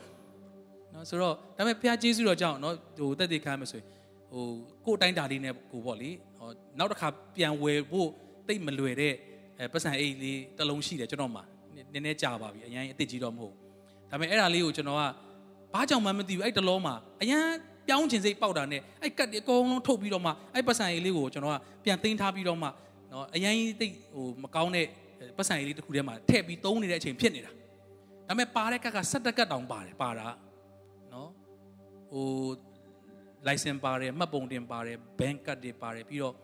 နော်ဆိုတော့ဒါပေမဲ့ဖះကျေးဇူးတော်ကြောင့်နော်ဟိုတက်တည်ခံမယ်ဆိုရင်ဟိုကို့အတိုင်းတာလေးနဲ့ကိုပေါ့လေဟောနောက်တစ်ခါပြန်ဝယ်ဖို့တိတ်မလွယ်တဲ့အဲပတ်စံအိတ်လေးတစ်လုံးရှိတယ်ကျွန်တော်မှာနည်းနည်းကြာပါပြီအရင်အစ်စ်ကြီးတော့မဟုတ်ဒါပေမဲ့အဲ့ဒါလေးကိုကျွန်တော်ကဘာကြောင့်မှမသိဘူးအဲ့တစ်လုံးမှာအရင်ပပြောင်းချင်စိတ်ပေါက်တာနဲ့အဲ့ကတ်ဒီအကုန်လုံးထုတ်ပြီးတော့မှအဲ့ပတ်စံရေးလေးကိုကျွန်တော်ကပြန်သိမ်းထားပြီးတော့မှ နော်အရင်တိတ်ဟိုမကောင်းတဲ့ပတ်စံရေးလေးတစ်ခုထဲမှာထည့်ပြီးသုံးနေတဲ့အချိန်ဖြစ်နေတာဒါပေမဲ့ပါတဲ့ကတ်ကဆက်တက်ကတ်တောင်ပါတယ်ပါတာနော်ဟို license ပါတယ်မှတ်ပုံတင်ပါတယ် bank card တွေပါတယ်ပြီးတော့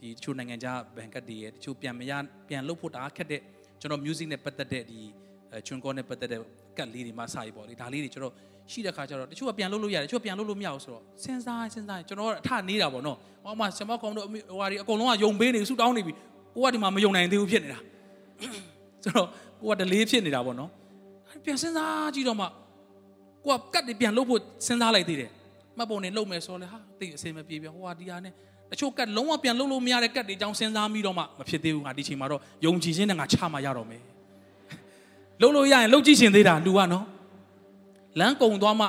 ဒီတချို့နိုင်ငံခြား bank card တွေရဲ့တချို့ပြန်မရပြန်လုပ်ဖို့တအားခက်တဲ့ကျွန်တော် music နဲ့ပတ်သက်တဲ့ဒီချွန်ကောနဲ့ပတ်သက်တဲ့ကတ်လေးတွေမှစာရီပေါ့လေဒါလေးတွေကျွန်တော် ရှိတဲ့ခါကျတော့တချို့ကပြန်လုပ်လို့ရတယ်တချို့ပြန်လုပ်လို့မရဘူးဆိုတော့စဉ်းစားစဉ်းစားကျွန်တော်ကအထနေတာပေါ့နော်ဟောမှဆမကောင်တို့ဟိုဟာဒီအကုန်လုံးကယုံပေးနေဆူတောင်းနေပြီကိုကဒီမှာမယုံနိုင်သေးဘူးဖြစ်နေတာဆိုတော့ကိုကဒလေးဖြစ်နေတာပေါ့နော်ပြန်စဉ်းစားကြည့်တော့မှကိုကကတ်တွေပြန်လုပ်ဖို့စဉ်းစားလိုက်သေးတယ်မှတ်ပုံနဲ့လုပ်မယ်ဆိုလဲဟာတိတ်အစင်မပြေပြဟိုဟာဒီဟာနဲ့တချို့ကတ်လုံးဝပြန်လုပ်လို့မရတဲ့ကတ်တွေအကြောင်းစဉ်းစားပြီးတော့မှမဖြစ်သေးဘူးငါဒီချိန်မှာတော့ယုံကြည်ခြင်းနဲ့ငါချမှရတော့မယ်လုပ်လို့ရရင်လုပ်ကြည့်ရှင်သေးတာလူကနော် လမ်းကုံသွားမှ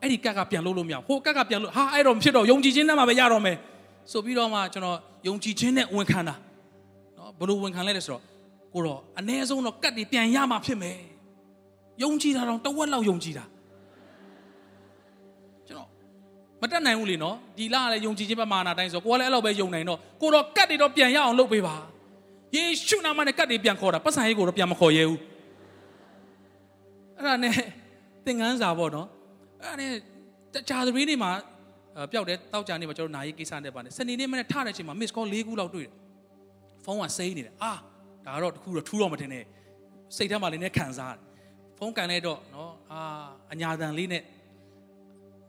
အဲ့ဒီကတ်ကပြန်လုပ်လို့မရဟိုကတ်ကပြန်လို့ဟာအဲ့တော့မဖြစ်တော့ယုံကြည်ခြင်းနဲ့မှပဲရတော့မယ်ဆိုပြီးတော့မှကျွန်တော်ယုံကြည်ခြင်းနဲ့ဝန်ခံတာနော်ဘယ်လိုဝန်ခံလဲလဲဆိုတော့ကိုတော့အ ਨੇ ဆုံးတော့ကတ်တွေပြန်ရမှဖြစ်မယ်ယုံကြည်တာတော့တဝက်လောက်ယုံကြည်တာကျွန်တော်မတက်နိုင်ဘူးလေနော်ဒီလားလည်းယုံကြည်ခြင်းပမာဏတိုင်းဆိုကိုကလည်းအဲ့လောက်ပဲယုံနိုင်တော့ကိုတော့ကတ်တွေတော့ပြန်ရအောင်လုပ်ပေးပါယေရှုနာမနဲ့ကတ်တွေပြန်ခေါ်တာပတ်စံရေးကိုတော့ပြန်မခေါ်ရဲဘူးအဲ့ဒါနဲ့ သင်ငန်းစာပေါ့နော်အဲ့ဒါနဲ့တခြားသမီးတွေမှာပျောက်တယ်တောက်ကြနေမှာကျွန်တော်နာရီကိစ္စနဲ့ပါနေစနေနေ့မနေ့ထတဲ့အချိန်မှာ miss call ၄ခုလောက်တွေ့တယ်ဖုန်းကစိမ့်နေတယ်အာဒါတော့တခုတော့ထူးတော့မတင်နဲ့စိတ်ထဲမှာလည်းနဲ့ခံစားတယ်ဖုန်းကန်လိုက်တော့နော်အာအညာတန်လေးနဲ့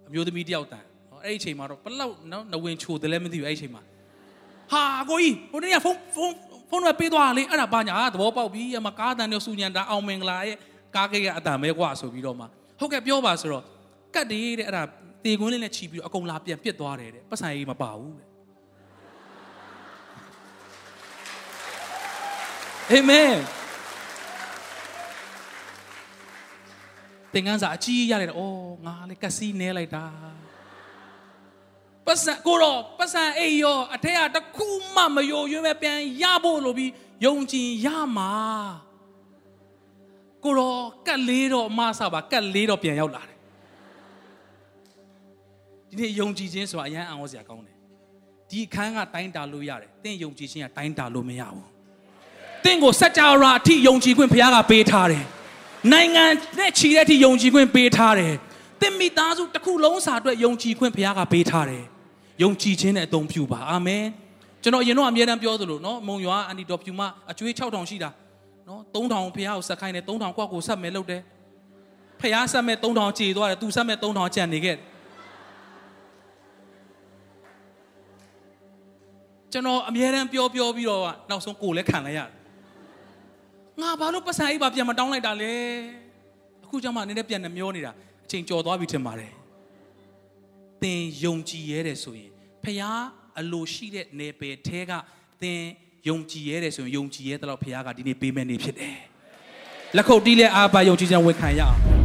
အမျိုးသမီးတယောက်တန်နော်အဲ့ဒီအချိန်မှာတော့ဘလောက်နော်နဝင်ချိုတယ်လည်းမသိဘူးအဲ့ဒီအချိန်မှာဟာကိုကြီးဟိုနေ့ကဖုန်းဖုန်းဖုန်းကပေးသွားလေအဲ့ဒါဘာညာသဘောပေါက်ပြီအမကားတန်နဲ့စူညံတာအောင်မင်္ဂလာရဲ့ကားကိတ်ကအတန်ပဲကွာဆိုပြီးတော့မှ ဟုတ်ကဲ့ပြောပါဆိုတော့ကတ်တေးတဲ့အဲ့ဒါတေကွင်းလေးနဲ့ခြီးပြီးတော့အကုန်လာပြန်ပြစ်သွားတယ်တဲ့ပတ်စံရေးမပါဘူးတဲ့အာမင်သင်္ကန်းစာအကြီးရတယ်။အော်ငါလည်းကစီနဲလိုက်တာ။ပတ်စံကိုတော့ပတ်စံအိပ်ရောအထက်ကတခုမှမယိုရွေးပဲပြန်ရဖို့လို့ပြီးယုံကြည်ရမှာ။ ကိုတော့ကတ်လေးတော့အမဆပါကတ်လေးတော့ပြန်ရောက်လာတယ်။ဒီနေ့ယုံကြည်ခြင်းဆိုတာအရန်အံ့ဩစရာကောင်းတယ်။ဒီအခန်းကတိုင်းတာလို့ရတယ်။သင်ယုံကြည်ခြင်းကတိုင်းတာလို့မရဘူး။သင်ကိုစัจ java အထိယုံကြည်ခွင့်ဘုရားကပေးထားတယ်။နိုင်ငံနဲ့ချီတဲ့အထိယုံကြည်ခွင့်ပေးထားတယ်။သင်မိသားစုတစ်ခုလုံးစာအတွက်ယုံကြည်ခွင့်ဘုရားကပေးထားတယ်။ယုံကြည်ခြင်းနဲ့အသုံးပြုပါအာမင်။ကျွန်တော်အရင်တော့အမြဲတမ်းပြောသလိုနော်မုံရွာအန်တီတော်ဖြူမအကျွေး6000ရှိတာ နော်3000ဘုရားကိုဆက်ခိုင်းတယ်3000ကွက်ကိုဆက်မယ်လုပ်တယ်။ဘုရားဆက်မဲ့3000ကြေသွားတယ်သူဆက်မဲ့3000ကြံနေခဲ့တယ်။ကျွန်တော်အမြဲတမ်းပြောပြောပြီးတော့နောက်ဆုံးကိုလည်းခံလိုက်ရတယ်ငါဘာလို့ပတ်စံအိပ်ပါပြန်မတောင်းလိုက်တာလဲအခုကျမှနည်းနည်းပြန်နှမျောနေတာအချိန်ကြော်သွားပြီထင်ပါတယ်သင်ယုံကြည်ရဲတယ်ဆိုရင်ဖះအလိုရှိတဲ့နေပယ်ထဲကသင် ယုံကြည်ရဲတယ်ဆိုရင်ယုံကြည်ရဲတဲ့လောက်ဖះကဒီနေ့ပေးမဲ့နေဖြစ်တယ်လက်ခုပ်တီးလဲအားပါယုံကြည်ခြင်းဝန်ခံရအောင်